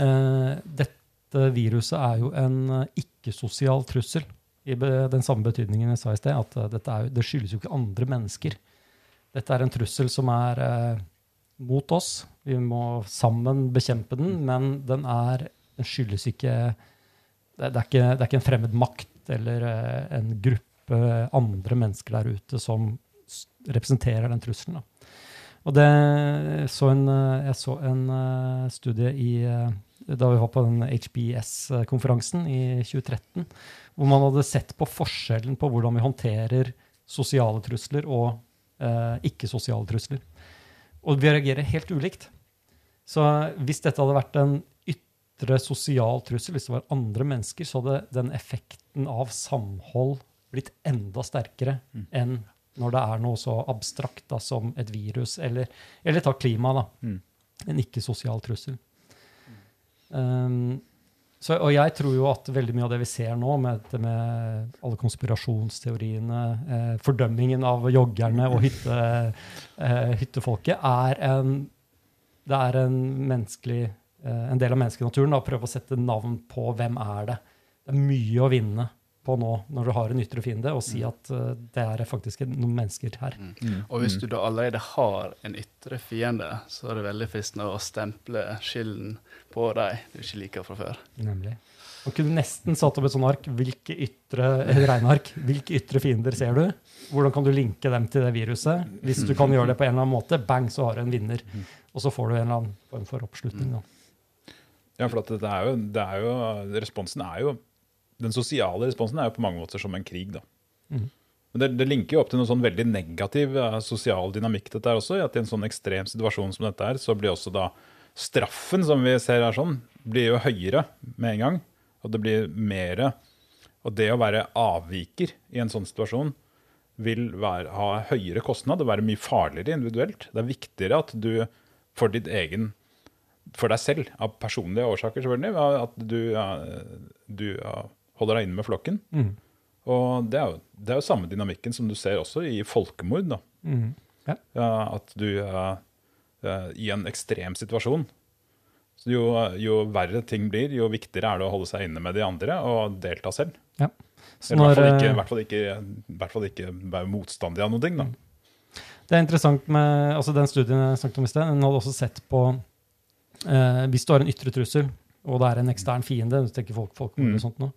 Eh, dette viruset er jo en eh, ikke-sosial trussel. I den samme betydningen jeg sa i sted, at eh, dette er, det skyldes jo ikke andre mennesker. Dette er en trussel som er eh, mot oss. Vi må sammen bekjempe den, men den, er, den skyldes ikke det, det, er ikke det er ikke en fremmed makt eller eh, en gruppe andre mennesker der ute som representerer den trusselen. Da. Og det så en, jeg så en uh, studie i, eh, da vi var på den HBS-konferansen i 2013, hvor man hadde sett på forskjellen på hvordan vi håndterer sosiale trusler og eh, ikke-sosiale trusler. Og vi reagerer helt ulikt. Så hvis dette hadde vært en ytre sosial trussel, hvis det var andre mennesker, så hadde den effekten av samhold blitt enda sterkere enn når det er noe så abstrakt da, som et virus, eller, eller ta klima, da. Mm. En ikke-sosial trussel. Um, så, og jeg tror jo at veldig mye av det vi ser nå, med, med alle konspirasjonsteoriene, eh, fordømmingen av joggerne og hytte, eh, hyttefolket, er en, det er en, eh, en del av menneskenaturen. Å prøve å sette navn på hvem er det. Det er mye å vinne på nå, når du har en ytre fiende, og si at uh, det er faktisk noen mennesker her. Mm. Og hvis du da allerede har en ytre fiende, så er det veldig fristende å stemple skylden på deg, du ikke liker fra før. Nemlig. Man kunne nesten satt opp et sånt ark. Hvilke ytre, et regneark. Hvilke ytre fiender ser du? Hvordan kan du linke dem til det viruset? Hvis du kan gjøre det på en eller annen måte, bang, så har du en vinner. Og så får du en eller annen form for oppslutning. Da. Ja, for at det er jo, det er jo Responsen er jo Den sosiale responsen er jo på mange måter som en krig, da. Mm. Men det, det linker jo opp til noe sånn veldig negativ eh, sosial dynamikk, dette her også. At i en sånn ekstrem situasjon som dette er, så blir også da straffen, som vi ser her sånn, blir jo høyere med en gang. Og det blir mer Og det å være avviker i en sånn situasjon vil være, ha høyere kostnad og være mye farligere individuelt. Det er viktigere at du for ditt egen for deg selv, av personlige årsaker selvfølgelig, at du, ja, du ja, holder deg inne med flokken. Mm. Og det er, jo, det er jo samme dynamikken som du ser også i folkemord. da. Mm. Ja. Ja, at du uh, uh, i en ekstrem situasjon så jo, jo verre ting blir, jo viktigere er det å holde seg inne med de andre og delta selv. Ja. Så Eller i hvert fall når, eh, i hvert fall ikke, hvert fall ikke være motstandig av noen ting. da. Det er interessant med altså den studien jeg snakket om i sted. Den hadde også sett på eh, Hvis du har en ytre trussel, og det er en ekstern fiende, hvis det tenker folk, folk Mm. og sånt noe,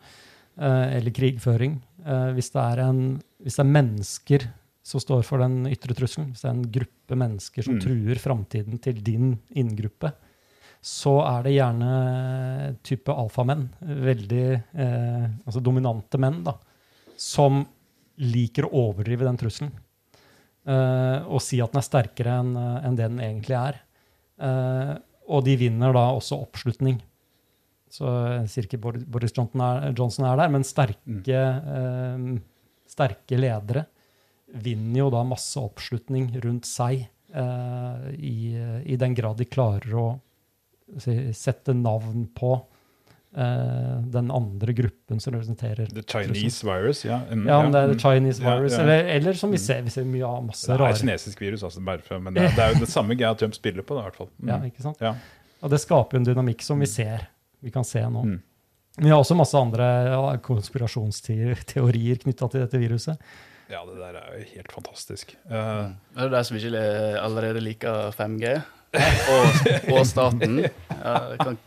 eh, eller krigføring eh, hvis, det en, hvis det er mennesker som står for den ytre trusselen, hvis det er en gruppe mennesker som Mm. truer framtiden til din inngruppe, så er det gjerne type alfamenn, veldig eh, altså dominante menn, da, som liker å overdrive den trusselen. eh, og si at den er sterkere enn en det den egentlig er. Eh, og de vinner da også oppslutning. Så Sirke Boris, Johnson, er, Johnson er der, men sterke, eh, sterke ledere vinner jo da masse oppslutning rundt seg eh, i, i den grad de klarer å si, sette navn på eh, den andre gruppen som representerer The Chinese virus, ja. Mm, Ja, om det er mm. the Chinese mm, virus, ja. Eller, eller som vi ser, vi ser mye av masse Det er rare kinesisk virus, altså, bare for, men det er, det er jo det samme greia Trump spiller på. Da, i hvert fall. Mm. Ja, ikke sant? Ja. Og det skaper jo en dynamikk som vi ser. Vi kan se nå. Mm. Men vi har også masse andre ja, konspirasjonsteorier knytta til dette viruset. ja, det der er jo helt fantastisk. Eh, Er det de som ikke allerede liker 5G? Og, og staten? Ja, kan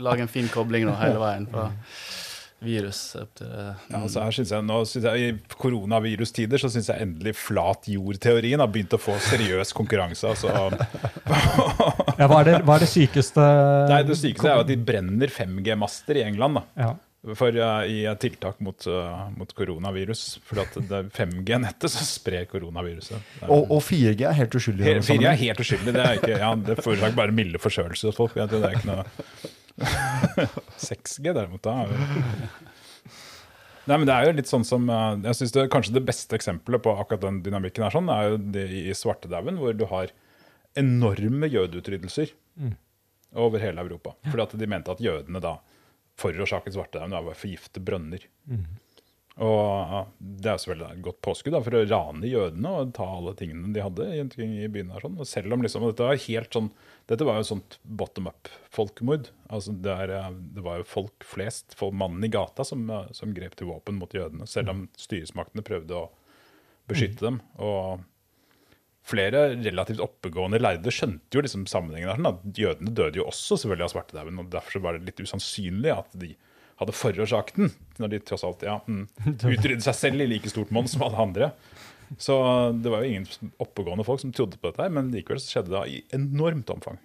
lage en fin kobling nå hele veien fra virus opp ja, altså her synes jeg, nå synes jeg I koronavirustider så syns jeg endelig flat jord-teorien har begynt å få seriøs konkurranse. Altså. Ja, hva, er det, hva er det sykeste Nei, det sykeste er jo at de brenner 5G-master i England. da. Ja. For uh, I tiltak mot, uh, mot koronavirus. For at det er 5G-nettet som sprer koronaviruset. Er- Og, og 4G er helt uskyldig. He- 4G er helt uskyldig. Det er ikke, ja, det forårsaker bare milde forkjølelser hos folk. Jeg tror det er ikke noe 6G derimot, da Nei, men det er jo litt sånn som eh, Jeg synes det Kanskje det beste eksempelet på akkurat den dynamikken er sånn, er jo det i Svartedauden, hvor du har enorme jødeutryddelser over hele Europa. Fordi at de mente at jødene da forårsaket svartedauden ved å forgifte brønner. Og Det er selvfølgelig et godt påskudd for å rane jødene og ta alle tingene de hadde. i, byen her, sånn. Og selv om liksom, dette var helt sånn, dette var jo sånt bottom up-folkemord. Altså det, eh, det var jo folk flest, mannen i gata, som, eh, som grep til våpen mot jødene. Selv om styresmaktene prøvde å beskytte dem. Og flere relativt oppegående lærde skjønte jo liksom sammenhengen der. sånn at Jødene døde jo også selvfølgelig av svartedauden, og derfor var det litt usannsynlig at de hadde forårsaket den, når de tross alt ja, mm, utryddet seg selv i like stort monn som alle andre. Så det var jo ingen oppegående folk som trodde på dette, her, men likevel så skjedde det i enormt omfang.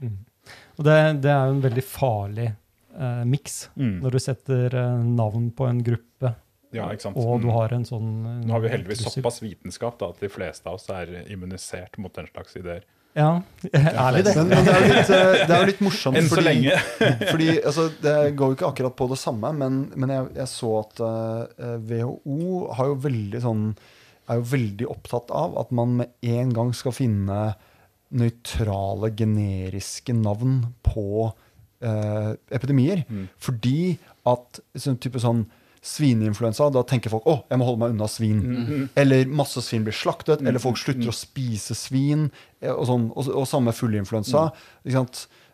Og det, det er jo en veldig farlig eh, miks Mm. når du setter eh, navn på en gruppe, Ja, og du Mm. har en sånn eh, Nå har vi heldigvis trussel. såpass vitenskap da, at de fleste av oss er immunisert mot den slags ideer. Ja, ærlig det. Men, men det, er litt, eh, det er jo litt morsomt, Enn så fordi, lenge. fordi altså, det går jo ikke akkurat på det samme, men, men jeg, jeg så at uh, WHO har jo veldig sånn, er jo veldig opptatt av at man med en gang skal finne nøytrale, generiske navn på uh, epidemier. Mm. Fordi at sånn type sånn svineinfluensa, da tenker folk å, jeg må holde meg unna svin. Mm. Eller masse svin blir slaktet, eller folk slutter å spise svin. eh, Og, sånn, og, og samme fugleinfluensa. Mm.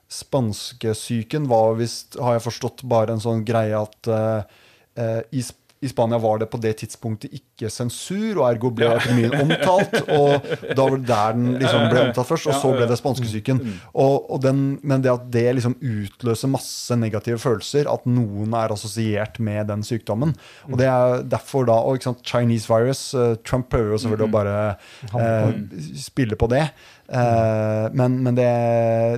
Spanskesyken var visst, har jeg forstått, bare en sånn greie at eh, i, i Spania var det på det tidspunktet ikke sensur, og ergo ble epidemien omtalt. Og da var det der den liksom ble omtalt først, og så ble det spanskesyken. Og, og den, men det at det liksom utløser masse negative følelser, at noen er assosiert med den sykdommen. Og det er derfor da og ikke sant, Chinese virus eh, Trump prøver jo selvfølgelig å bare eh, spille på det. Uh, men men det,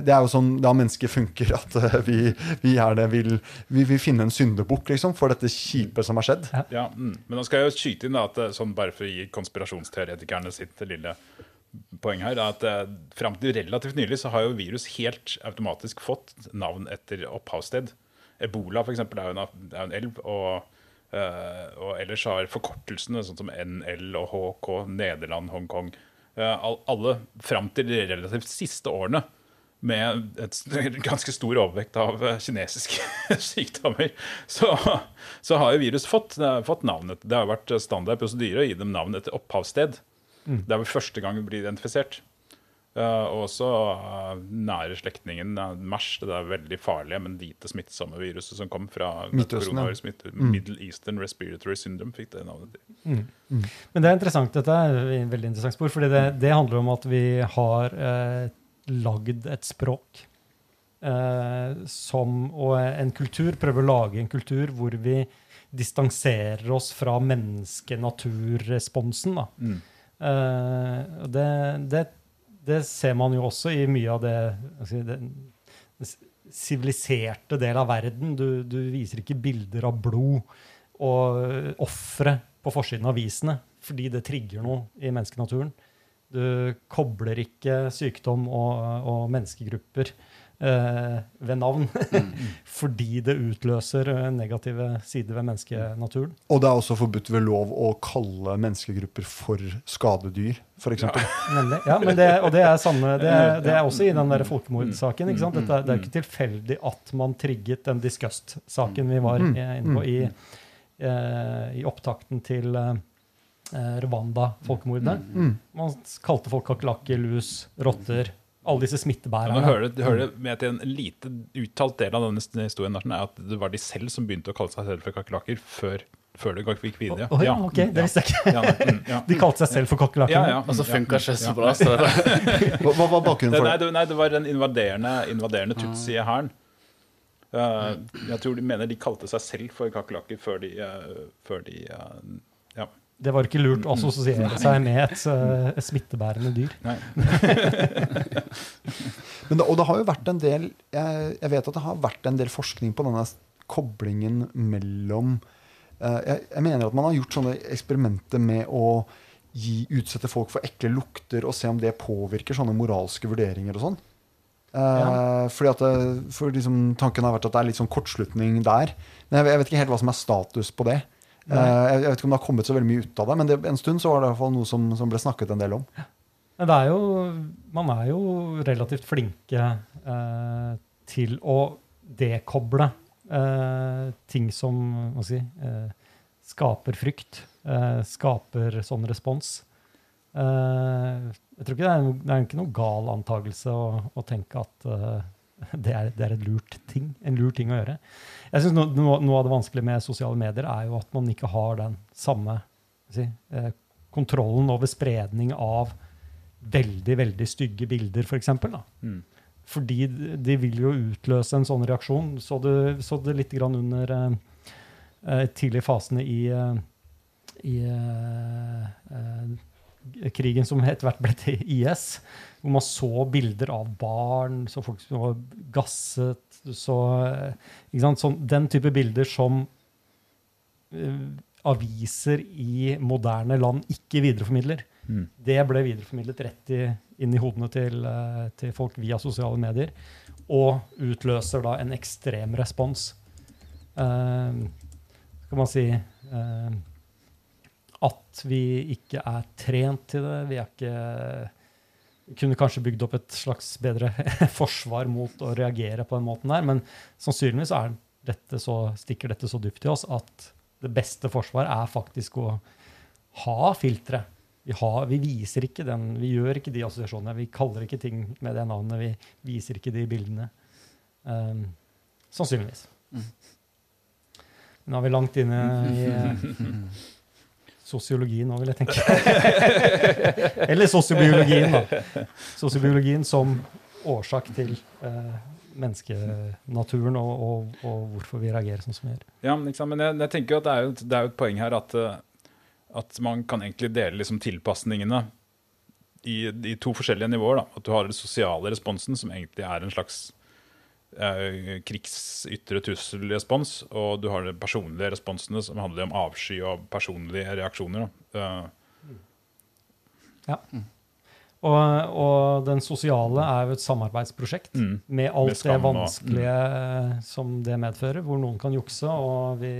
det er jo sånn da mennesker funker, at uh, vi, vi er det vil Vi vil finne en syndebukk liksom, for dette kjipe som har skjedd. Ja, mm. Men nå skal jeg jo skyte inn da, at eh, sånn bare for å gi konspirasjonsteoretikerne sitt lille poeng her, er at frem fram til relativt nylig så har jo virus helt automatisk fått navn etter opphavssted. Ebola for eksempel, er en, er en elv, og, Uh, og ellers har forkortelsene sånn som NL og HK, Nederland, Hongkong uh, Alle fram til de relativt siste årene med et ganske stor overvekt av eh, kinesiske sykdommer, så, så har jo virus fått, fått navnet. Det har vært standard prosedyre å gi dem navn etter opphavssted. Det er vel første gang det blir identifisert. Eh, og også eh, nære slektningen MERS, det der veldig farlige, men lite smittsomme viruset som kom fra Midtøsten, ja. koronavirus, Midt- Middle Eastern Respiratory Syndrome, fikk det navnet. til. Men det er interessant, dette er veldig interessant spor, fordi det, det handler om at vi har eh, lagd et språk eh, som, og en kultur, prøver å lage en kultur hvor vi distanserer oss fra menneske-natur-responsen. Mm. Eh, det, det, det ser man jo også i mye av det altså, den siviliserte del av verden. Du, du viser ikke bilder av blod og ofre på forsiden av avisene fordi det trigger noe i menneskenaturen. Du kobler ikke sykdom og, og menneskegrupper eh, ved navn fordi det utløser eh, negative sider ved menneskenaturen. Og det er også forbudt ved lov å kalle menneskegrupper for skadedyr, f.eks. Nemlig. Ja, men det, og det er, samme, det, er, det er også i den der folkemordsaken. ikke sant? Dette, det er ikke tilfeldig at man trigget den disgust-saken vi var inne på i, eh, i opptakten til eh, Rwanda-folkemordet. Mm. Man kalte folk kakerlakker, lus, rotter. Alle disse smittebærerne. hører det, hører det med til en lite uttalt del av denne historien Narsen, er at det var de selv som begynte å kalle seg selv for kakerlakker før, før det gikk videre. Å ja, ok, det visste jeg ikke. Ja, mm. De kalte seg selv for kakerlakker. Ja, ja. Og så Ja, funka ikke så bra. Så Hva, hva var bakgrunnen for for nei, det? det, nei, det var den invaderende, invaderende tutsi-hæren. Uh, jeg tror de mener de kalte seg selv for kakerlakker før de, uh, før de uh. Det var ikke lurt å assosiere seg med et uh, smittebærende dyr. Men det, og det har jo vært en del jeg, jeg vet at det har vært en del forskning på denne koblingen mellom uh, jeg, jeg mener at man har gjort sånne eksperimenter med å gi, utsette folk for ekle lukter og se om det påvirker sånne moralske vurderinger og sånn. Eh, Fordi at det, for liksom, Tanken har vært at det er litt sånn kortslutning der. Men jeg, jeg vet ikke helt hva som er status på det. Eh, jeg, vet ikke om det har kommet så veldig mye ut av det, men det, en stund så var det i hvert fall noe som, som ble snakket en del om. Men er jo, man er jo relativt flinke eh, til å dekoble eh, ting som hva si, eh, skaper frykt, eh, skaper sånn respons. Eh, jeg tror ikke det er, det er ikke noe gal antakelse å, å tenke at det, er, det er et lurt ting, en lur ting å gjøre. Jeg synes noe, noe, noe av det vanskelige med sosiale medier er jo at man ikke har den samme si, eh, kontrollen over spredning av veldig veldig stygge bilder, f.eks. Mm. Fordi de- de vil jo utløse en sånn reaksjon. Så du så det litt grann under eh, eh, tidlige fasene i, eh, i eh, eh, krigen som etter hvert ble til IS, hvor man så bilder av barn, så folk som var gasset, så sant? Sånn, Den type bilder som uh, aviser i moderne land ikke videreformidler. Mm. Det ble videreformidlet rett i, inn i hodene til, uh, til folk via sosiale medier, og utløser da en ekstrem respons. Uh, kan man si eh, at vi ikke er trent til det. Vi er ikke kunne kanskje bygd opp et slags bedre forsvar mot å reagere på den måten der, men sannsynligvis er dette så, stikker dette så dypt i oss at det beste forsvar er faktisk å ha filtre. Vi, har, vi viser ikke den, vi gjør ikke de assosiasjonene, vi kaller ikke ting med det navnet, vi viser ikke de bildene. Um, sannsynligvis. Mm. Nå er vi langt inne i sosiologien nå, vil jeg tenke. Eller sosiobiologien, da. Sosiobiologien som årsak til eh, menneskenaturen og, og, og hvorfor vi reagerer sånn som vi gjør. Ja, men, men jeg, jeg tenker at det er jo, et- et poeng her at, eh, at man kan egentlig dele liksom tilpasningene i, i to forskjellige nivåer. Da. At du har den sosiale responsen, som egentlig er en slags eh, krigsytre trusselrespons, og du har de personlige responsene, som handler om avsky og personlige reaksjoner. Da. Ja. Og, og den sosiale er jo et samarbeidsprosjekt mm. med Med alt det vanskelige og- eh, som det medfører, hvor noen kan jukse, og vi,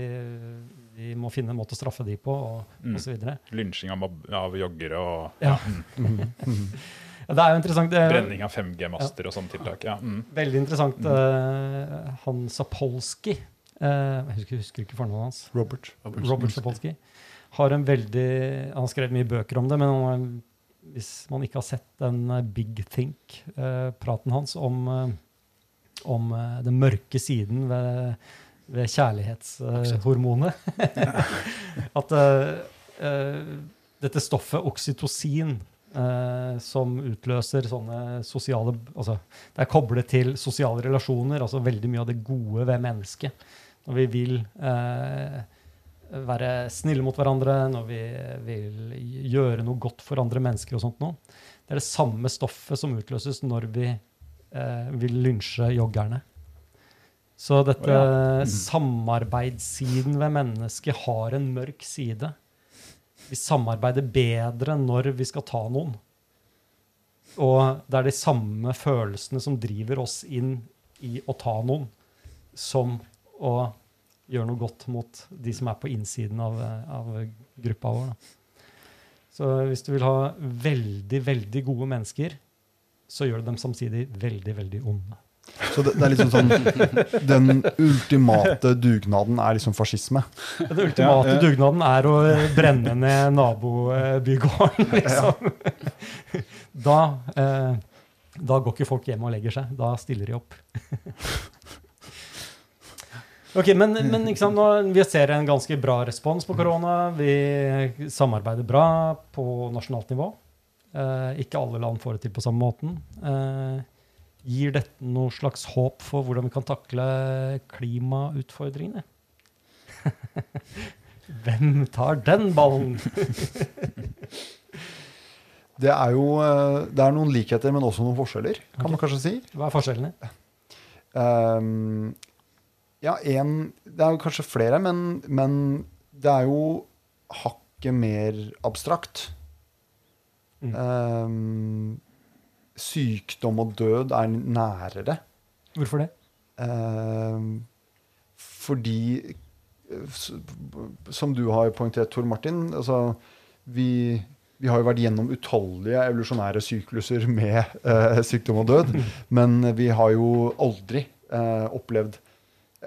vi må finne en måte å straffe de på, og, Mm. og så videre. Lynsjing av, av joggere og Ja. Ja, Det er jo interessant. Det er brenning av 5G-master og sånne tiltak. Ja. Mm. veldig interessant. eh, han Sapolsky eh, Jeg husker, husker ikke fornavnet hans. Robert. Robert Sapolsky har en veldig Han har skrevet mye bøker om det, men han hvis man ikke har sett den eh, Big Think-praten hans om, eh, om eh, den mørke siden ved, ved kjærlighetshormonet At uh, eh, dette stoffet oksytocin eh, som utløser sånne sosiale altså, Det er koblet til sosiale relasjoner, altså veldig mye av det gode ved mennesket. Når vi vil eh, være snille mot hverandre, når vi vil gjøre noe godt for andre mennesker og sånt noe. Det er det samme stoffet som utløses når vi eh, vil lynsje joggerne. Så dette Å, samarbeidssiden ved mennesket har en mørk side. Vi samarbeider bedre når vi skal ta noen. Og det er de samme følelsene som driver oss inn i å ta noen, som å gjøre noe godt mot de som er på innsiden av, av gruppa vår. Da. Så hvis du vil ha veldig, veldig gode mennesker, så gjør du dem samtidig veldig, veldig onde. Så det, det er liksom sånn Den ultimate dugnaden er liksom fascisme. Den ultimate Ja, ja. dugnaden er å brenne ned nabobygården, liksom. Da, eh, da går ikke folk hjem og legger seg. Da stiller de opp. Ok, Men, men ikke sant, nå, vi ser en ganske bra respons på korona. Vi samarbeider bra på nasjonalt nivå. Eh, ikke alle land får det til på samme måten. Eh, gir dette noe slags håp for hvordan vi kan takle klimautfordringene? Hvem tar den ballen? Det er jo eh, det er noen likheter, men også noen forskjeller, kan man kanskje si. Hva er forskjellene? Um, ja, en Det er jo kanskje flere, men, men det er jo hakket mer abstrakt. Mm. Ehm, sykdom og død er nærere. Hvorfor det? Ehm, fordi som du har poengtert, Tor Martin, altså, vi, vi har jo vært gjennom utallige evolusjonære sykluser med eh, sykdom og død, men vi har jo aldri eh, opplevd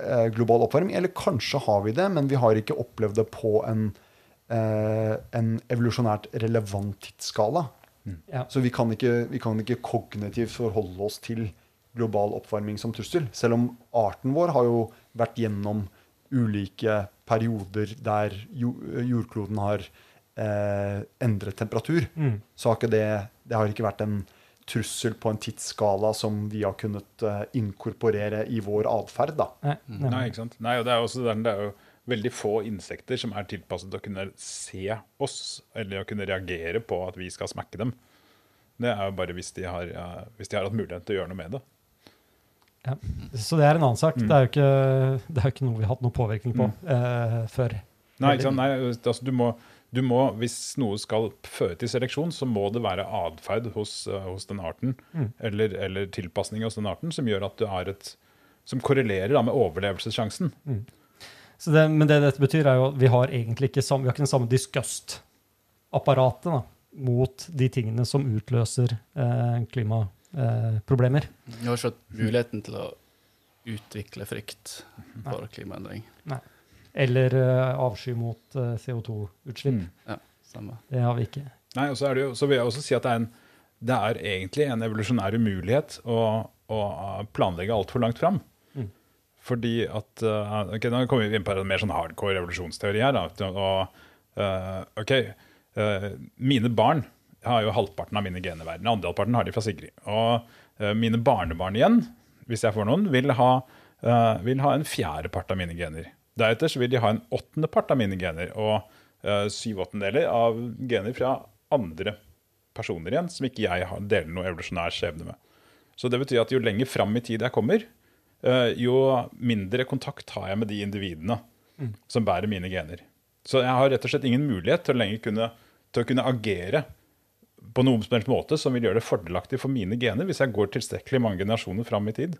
eh, global oppvarming. Eller kanskje har vi det, men vi har ikke opplevd det på en, en evolusjonært relevant tidsskala. Ja. Så vi kan, ikke, vi kan ikke kognitivt forholde oss til global oppvarming som trussel. Selv om arten vår har jo vært gjennom ulike perioder der jordkloden har eh, endret temperatur, Mm. så har ikke det, det har ikke vært en trussel på en tidsskala som vi har kunnet eh, inkorporere i vår atferd. Nei, nei. Nei, ikke sant? Nei, og det er, også, den- det er jo veldig få insekter som er tilpasset til å kunne se oss, eller å kunne reagere på at vi skal smekke dem. Det er jo bare hvis de har, ja, hvis de har hatt mulighet til å gjøre noe med det. Ja. Så det er en annen sak. Mm. Det er ikke, det er jo ikke noe vi har hatt noen påvirkning på eh, før. Nei? Nei, altså, du, må, du må, hvis noe skal føre til seleksjon, så må det være atferd hos, eh, hos den arten, Mm. eller, eller tilpasning hos den arten, som gjør at du har et som korrelerer da med overlevelsessjansen. Så det, men det dette betyr, er jo at vi har egentlig ikke, sam, vi har ikke den samme disgust-apparatet mot de tingene som utløser eh, klimaproblemer. Vi har ikke hatt muligheten til å utvikle frykt for klimaendring. Nei. Eller eh, avsky mot eh, CO2-utslipp. Mm. Stemmer. Det har vi ikke. Nei, og så, er det jo, så vil jeg også si at det er, en, det er egentlig en evolusjonær umulighet å, å planlegge altfor langt fram. Fordi at uh, ok, Nå kommer vi inn på en mer sånn hardcore revolusjonsteori her. Da, og, uh, ok, uh, Mine barn har jo halvparten av mine gener i verden. Andre halvparten har de fra Sigrid. Og mine barnebarn igjen, hvis jeg får noen, vil ha, vil ha en fjerdepart av mine gener. Deretter så vil de ha en åttendepart av mine gener. Og syv åttendeler av gener fra andre personer igjen, som ikke jeg deler noe evolusjonær skjebne med. Så det betyr at jo lenger fram i tid jeg kommer, eh, jo mindre kontakt har jeg med de individene som bærer mine gener. Så jeg har rett og slett ingen mulighet til å lenger kunne, til å kunne agere på noen som måte som vil gjøre det fordelaktig for mine gener. Hvis jeg går tilstrekkelig mange generasjoner fram i tid,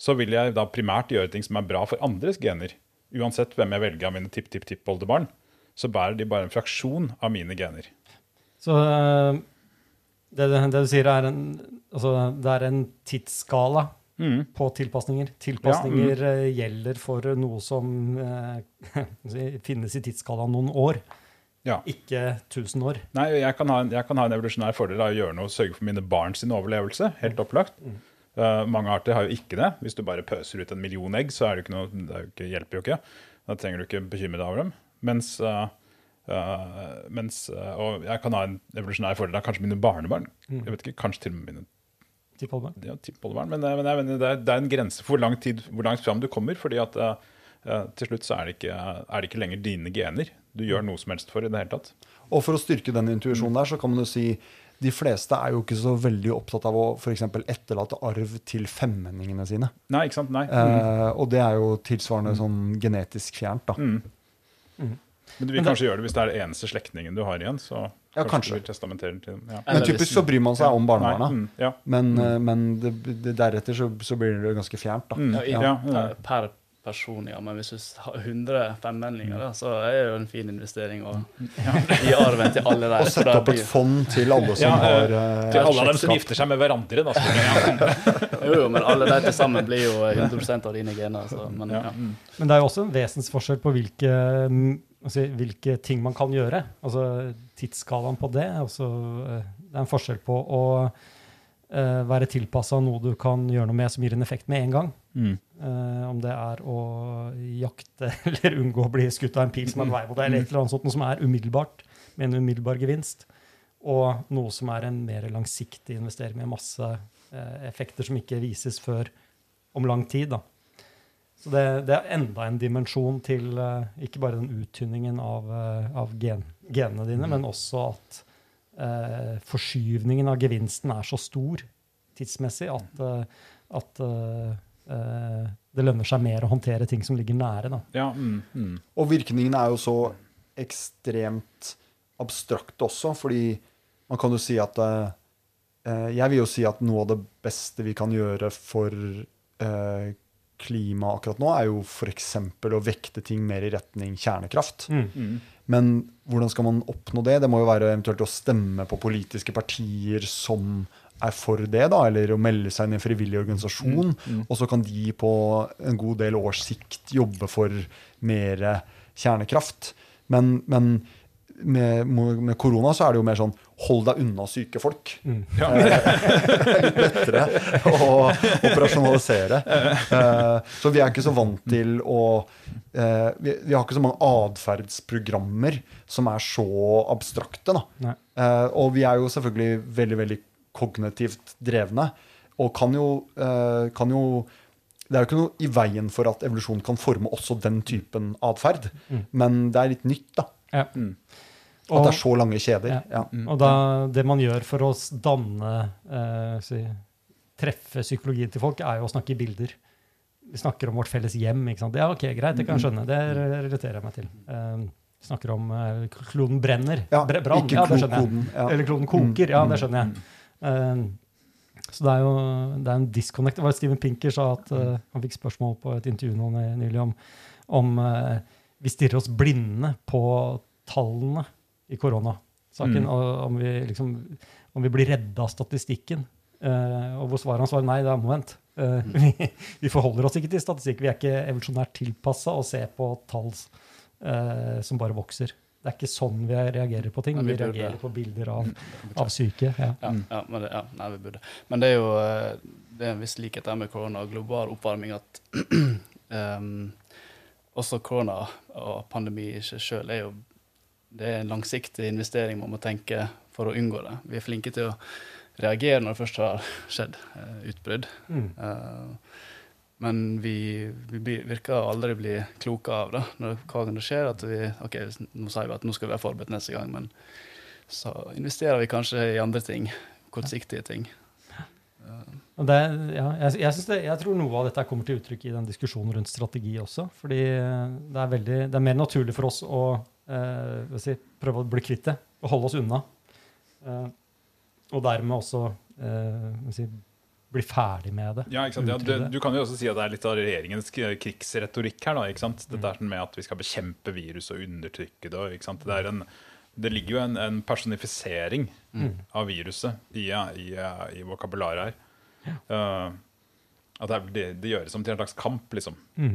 så vil jeg da primært gjøre ting som er bra for andres gener. Uansett hvem jeg velger av mine tipp-tipp-tippoldebarn, så bærer de bare en fraksjon av mine gener. Så eh, det, det, det du sier, er en, altså, det er en tidsskala Mm. på tilpasninger. Tilpasninger eh, gjelder for noe som eh, finnes i tidsskala noen år, Ja. ikke 1000 år. Nei, jeg kan, ha en, jeg kan ha en evolusjonær fordel av å gjøre noe sørge for mine barn sin overlevelse. Helt opplagt. Eh, mange arter har jo ikke det. Hvis du bare pøser ut en million egg, så er det ikke noe, det jo ikke, hjelper jo ikke. Da trenger du ikke bekymre deg over dem. Mens, uh, uh, mens Og jeg kan ha en evolusjonær fordel av kanskje mine barnebarn. Jeg vet ikke, Kanskje til og med mine Tippoldebarn. ja, tippoldebarn. Men, eh, men jeg mener, det, er, det er en grense for hvor, lang tid, hvor langt fram du kommer. fordi at eh, eh, til slutt så er det, ikke, er det ikke lenger dine gener du gjør noe som helst for i det hele tatt. Og for å styrke den intuisjonen der, så kan man jo si de fleste er jo ikke så veldig opptatt av å for eksempel etterlate arv til femmenningene sine. Nei, ikke sant? Nei. Eh, og det er jo tilsvarende sånn genetisk fjernt. da. Mm. Mm. Men du vil Men det- kanskje gjøre det hvis det er den eneste slektningen du har igjen? så Ja, kanskje, kanskje. ja. Men typisk så bryr man seg om barnebarna. Mm, ja. Men, mm. men det, det, deretter så, så blir det ganske fjernt. da. Mm, Ja, i, ja, ja. per, per person, ja. Men hvis du har 100 femmenninger, da, så er det jo en fin investering å gi arven til alle der. Og sette opp et fond til alle som Ja, har eh, eh, Til alle dem som gifter seg med hverandre. Da. Jo, jo, men alle de til sammen blir jo 100 av dine gener. Så, men, ja. ja. Mm. Men det er jo også en vesensforskjell på hvilke, mm, altså, hvilke ting man kan gjøre. Altså tidsskalaen på det. Altså, det er en forskjell på å uh, være tilpassa noe du kan gjøre noe med som gir en effekt med en gang. Mm. Uh, om det er å jakte eller unngå å bli skutt av en pil som er på vei mot deg, eller et eller annet sånt, noe som er umiddelbart, med en umiddelbar gevinst. Og noe som er en mer langsiktig investering med masse uh, effekter som ikke vises før om lang tid. da. Så det, det er enda en dimensjon til uh, ikke bare den uttynningen av, uh, av gen, genene dine, men også at uh, forskyvningen av gevinsten er så stor tidsmessig at, eh, at det lønner seg mer å håndtere ting som ligger nære. Da. Ja, mm, mm. Og virkningene er jo så ekstremt abstrakte også, fordi man kan jo si at Jeg vil jo si at noe av det beste vi kan gjøre for eh, klima akkurat nå, er jo f.eks. å vekte ting mer i retning kjernekraft. Mm. Men hvordan skal man oppnå det? Det må jo være eventuelt å stemme på politiske partier som er for det, da, eller å melde seg inn i en frivillig organisasjon. Og så kan de på en god del års sikt jobbe for mer kjernekraft. Men, men med, med korona så er det jo mer sånn hold deg unna syke folk. Ja. Det er litt lettere å operasjonalisere. Eh, Så vi er ikke så vant til å eh, Vi, har ikke så mange atferdsprogrammer som er så abstrakte. Da. Eh, Og vi er jo selvfølgelig veldig, veldig kognitivt drevne. Og kan jo, eh, kan jo Det er jo ikke noe i veien for at evolusjon kan forme også den typen atferd. Men det er litt nytt, da. Ja. At det er så lange kjeder. Ja. Ja. Og da, det man gjør for å danne eh, si, Treffe psykologien til folk, er jo å snakke i bilder. Vi snakker om vårt felles hjem. ikke sant? Ja, ok, greit, det kan jeg skjønne. Det relaterer jeg meg til. Eh, vi snakker om eh, kloden brenner. Ja, Bre- brann, ikke ja, det skjønner jeg. ja. Eller kloden koker. Ja, det skjønner jeg. Eh, så det er jo det er en disconnect. Det var Steven Pinker sa at uh, han fikk spørsmål på et intervju nå nylig om, om uh, vi stirrer oss blinde på tallene i koronasaken. Mm. Om vi, liksom, om vi blir redda av statistikken. Uh, og hvor svaret hans var nei, det er omvendt. Uh, vi, vi forholder oss ikke til statistikk. Vi er ikke evolusjonært tilpassa å se på tall uh, som bare vokser. Det er ikke sånn vi reagerer på ting. Vi vi reagerer på bilder av, av syke. Ja. Ja, ja, men det, ja, nei, vi burde. Men det er jo eh, det er en viss likhet med korona og global oppvarming at um, også korona og pandemi i seg sjøl er jo det er en langsiktig investering man må tenke for å unngå det. Vi er flinke til å reagere når det først har skjedd uh, utbrudd. Mm. Uh, men vi, vi virker aldri bli kloke av det. Når hva kan det skje? At vi, ok, nå sier vi at nå skal vi være forberedt neste gang, men så investerer vi kanskje i andre ting. Kortsiktige ting. Det, ja, jeg, jeg, det, jeg tror noe av dette kommer til uttrykk i den diskusjonen rundt strategi også. fordi det er, veldig, det er mer naturlig for oss å eh, si, prøve å bli kvitt det og holde oss unna. Eh, og dermed også eh, si, bli ferdig med det. Ja? Ja, du, du kan jo også si at det er litt av regjeringens krigsretorikk her. da? Dette er sånn med at vi skal bekjempe virus og undertrykke det. Det, en, det ligger jo en, en personifisering av viruset i, i, i vokabularet her. Uh, at det, det, gjøres som til en slags kamp, liksom.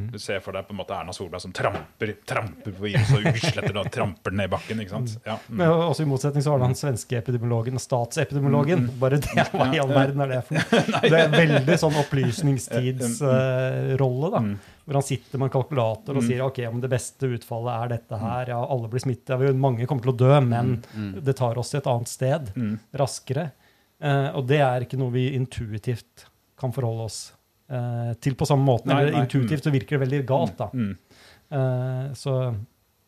Du ser for deg på en måte Erna Solberg som tramper, tramper på viruset og usletter og tramper ned i bakken. ikke sant? Ja. mm. Men også I motsetning så har det han svenske epidemiologen, og statsepidemiologen. Bare det, hva i all verden er det for noe? Det er veldig sånn opplysningstidsrolle, da. Hvor han sitter med en kalkulator og sier ok, om det beste utfallet er dette her, ja, alle blir smittet, ja, mange kommer til å dø, men det tar oss til et annet sted raskere. Uh, og det er ikke noe vi intuitivt kan forholde oss eh, til på samme måte. Nei, Eller nei, intuitivt så virker det veldig galt, da. Mm. Eh, så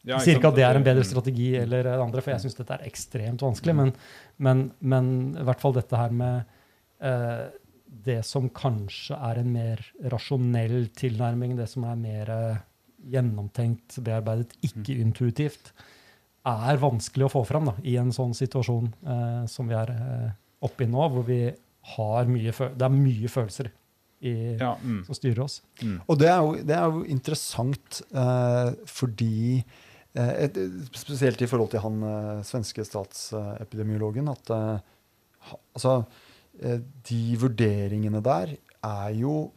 Ja, jeg sier ikke at det er en bedre Mm. strategi eller det andre, for jeg syns dette er ekstremt vanskelig. Men, men, men i hvert fall dette her med eh, det som kanskje er en mer rasjonell tilnærming, det som er mer eh, gjennomtenkt, bearbeidet, ikke intuitivt, er vanskelig å få fram da, i en sånn situasjon eh, som vi er eh, oppe i nå, hvor vi har mye det er mye følelser i, Ja, mm. som styrer oss. Og det er jo, det er jo interessant eh, fordi eh, et, Spesielt i forhold til han eh, svenske statsepidemiologen. At eh, altså, eh, de vurderingene der er jo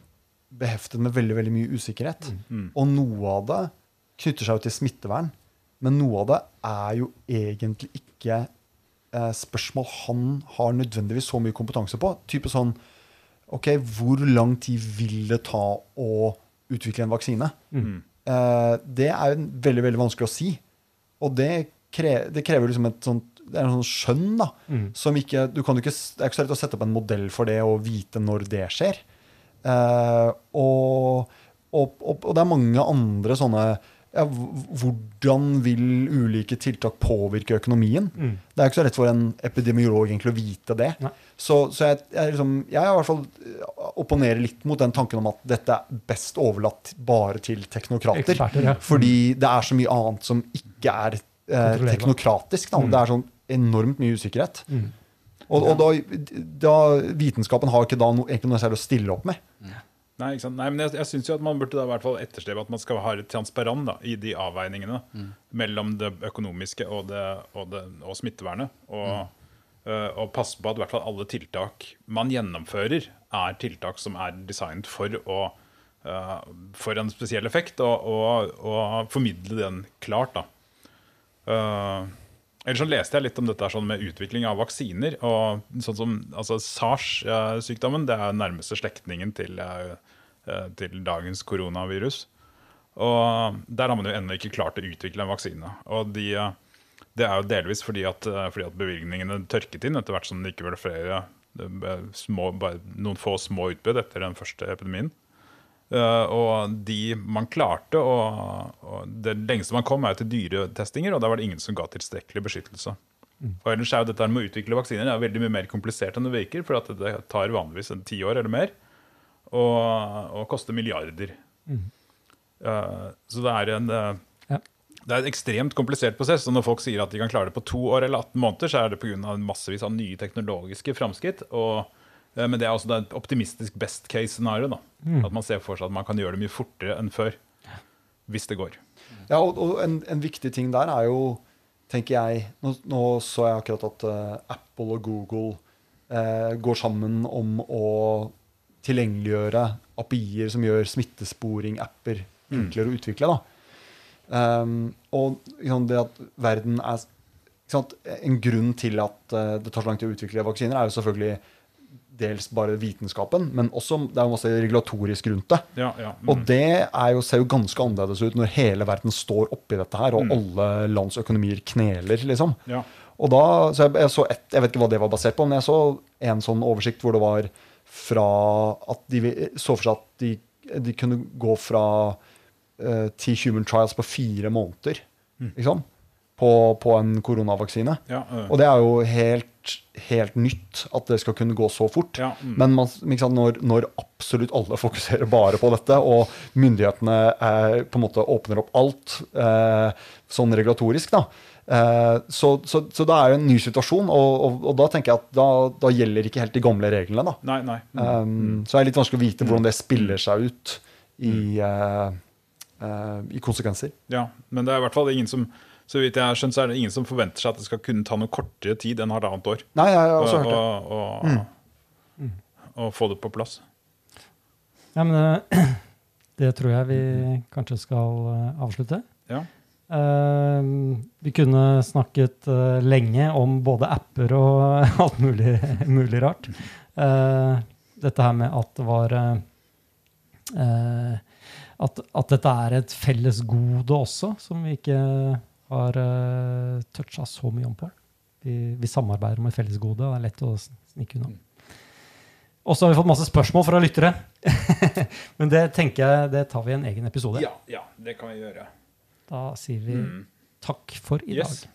beheftet med veldig veldig mye usikkerhet. Mm. Og noe av det knytter seg jo til smittevern. Men noe av det er jo egentlig ikke eh, spørsmål han har nødvendigvis så mye kompetanse på. Type sånn OK, hvor lang tid vil det ta å utvikle en vaksine? Mm. Eh, det er veldig veldig vanskelig å si. Og det, kre, det krever liksom et sånt det er en sånn skjønn da, Mm. som ikke, du kan ikke, Det er ikke så lett å sette opp en modell for det og vite når det skjer. Eh, og, og, og, og det er mange andre sånne ja, Hvordan vil ulike tiltak påvirke økonomien? Mm. Det er ikke så lett for en epidemiolog egentlig å vite det. Nei. Så, så jeg, jeg, liksom, jeg i hvert fall eh, opponerer litt mot den tanken om at dette er best overlatt bare til teknokrater. Eksperter, ja. Fordi det er så mye annet som ikke er eh, teknokratisk. Da. Mm. Det er sånn enormt mye usikkerhet. Mm. Og, og da, da Vitenskapen har ikke da no, egentlig noe særlig å stille opp med. Nei, ikke sant? Nei, men jeg, jeg syns jo at man burde da i hvert fall etterstrebe at man skal ha et transparent da, i de avveiningene mellom det økonomiske og, det, og, det, og smittevernet. Og, øh, og passe på at i hvert fall alle tiltak man gjennomfører, er tiltak som er designet for, å, øh, for en spesiell effekt, og, og, og formidle den klart. da. Uh, ellers så leste jeg litt om dette sånn med utvikling av vaksiner. og sånn som altså SARS-sykdommen det er nærmeste slektningen til, til dagens koronavirus. Og Der har man jo ennå ikke klart å utvikle en vaksine. Og de, Det er jo delvis fordi at, uh, fordi at bevilgningene tørket inn etter hvert som det ikke ble flere små, bare noen få små utbrudd etter den første epidemien. Uh, og de man klarte og, og Det lengste man kom, er til dyretestinger, og der var det ingen som ga tilstrekkelig beskyttelse. Og ellers er jo dette med å utvikle vaksiner er veldig mye mer komplisert enn det virker, for at det tar vanligvis en ti år eller mer, og, og koster milliarder. Uh, så det er en uh. Det er en ekstremt komplisert prosess. Og når folk sier at de kan klare det på to år eller 18 måneder, så er det pga. massevis av nye teknologiske framskritt. Eh, men det er også et optimistisk best case-scenario. Mm. At man ser for seg at man kan gjøre det mye fortere enn før. Hvis det går. Ja, og, og en, en viktig ting der er jo, tenker jeg Nå, nå så jeg akkurat at uh, Apple og Google uh, går sammen om å tilgjengeliggjøre API-er som gjør smittesporing-apper enklere å utvikle. da. Um, og liksom, det at verden er En grunn til at uh, det tar så lang tid å utvikle vaksiner, er jo selvfølgelig dels bare vitenskapen, men også det er jo masse regulatorisk rundt det. Ja, ja. mm. Og det er jo, ser jo ganske annerledes ut når hele verden står oppi dette her, og alle lands økonomier kneler, liksom. Ja. Og da, så jeg, jeg, så et, jeg vet ikke hva det var basert på, men jeg så en sånn oversikt hvor det var fra at de så for seg at de, de kunne gå fra eh, til human trials på fire måneder, liksom, på, på en koronavaksine. Ja, øh. Og det er jo helt, helt nytt at det skal kunne gå så fort. Ja, mm. Men man, sant, når, når absolutt alle fokuserer bare på dette, og myndighetene eh, på en måte åpner opp alt eh, sånn regulatorisk, da, eh, så, så, så det er jo en ny situasjon, og, og, og da tenker jeg at da, da gjelder ikke helt de gamle reglene. da. Nei, nei. Mm. Um, så er det litt vanskelig å vite hvordan det spiller seg ut i, eh, eh, i konsekvenser. Ja, men det er i hvert fall ingen som så vidt jeg har skjønt, så er det ingen som forventer seg at det skal kunne ta noe kortere tid enn halvannet år. Nei, jeg har også og, hørt det. å, Mm. og, få det på plass. Ja, men eh, det tror jeg vi kanskje skal eh, avslutte. Ja. Uh, vi kunne snakket uh, lenge om både apper og alt mulig, mulig rart. Uh, dette her med at det var at, at dette er et felles gode også, som vi ikke har uh, toucha så mye om på. Vi, vi samarbeider om et felles gode, og det er lett å snike unna. Og så har vi fått masse spørsmål fra lyttere. Men det tenker jeg, det tar vi i en egen episode. Ja, ja, det kan vi gjøre. Da sier vi Mm. takk for i Yes. dag.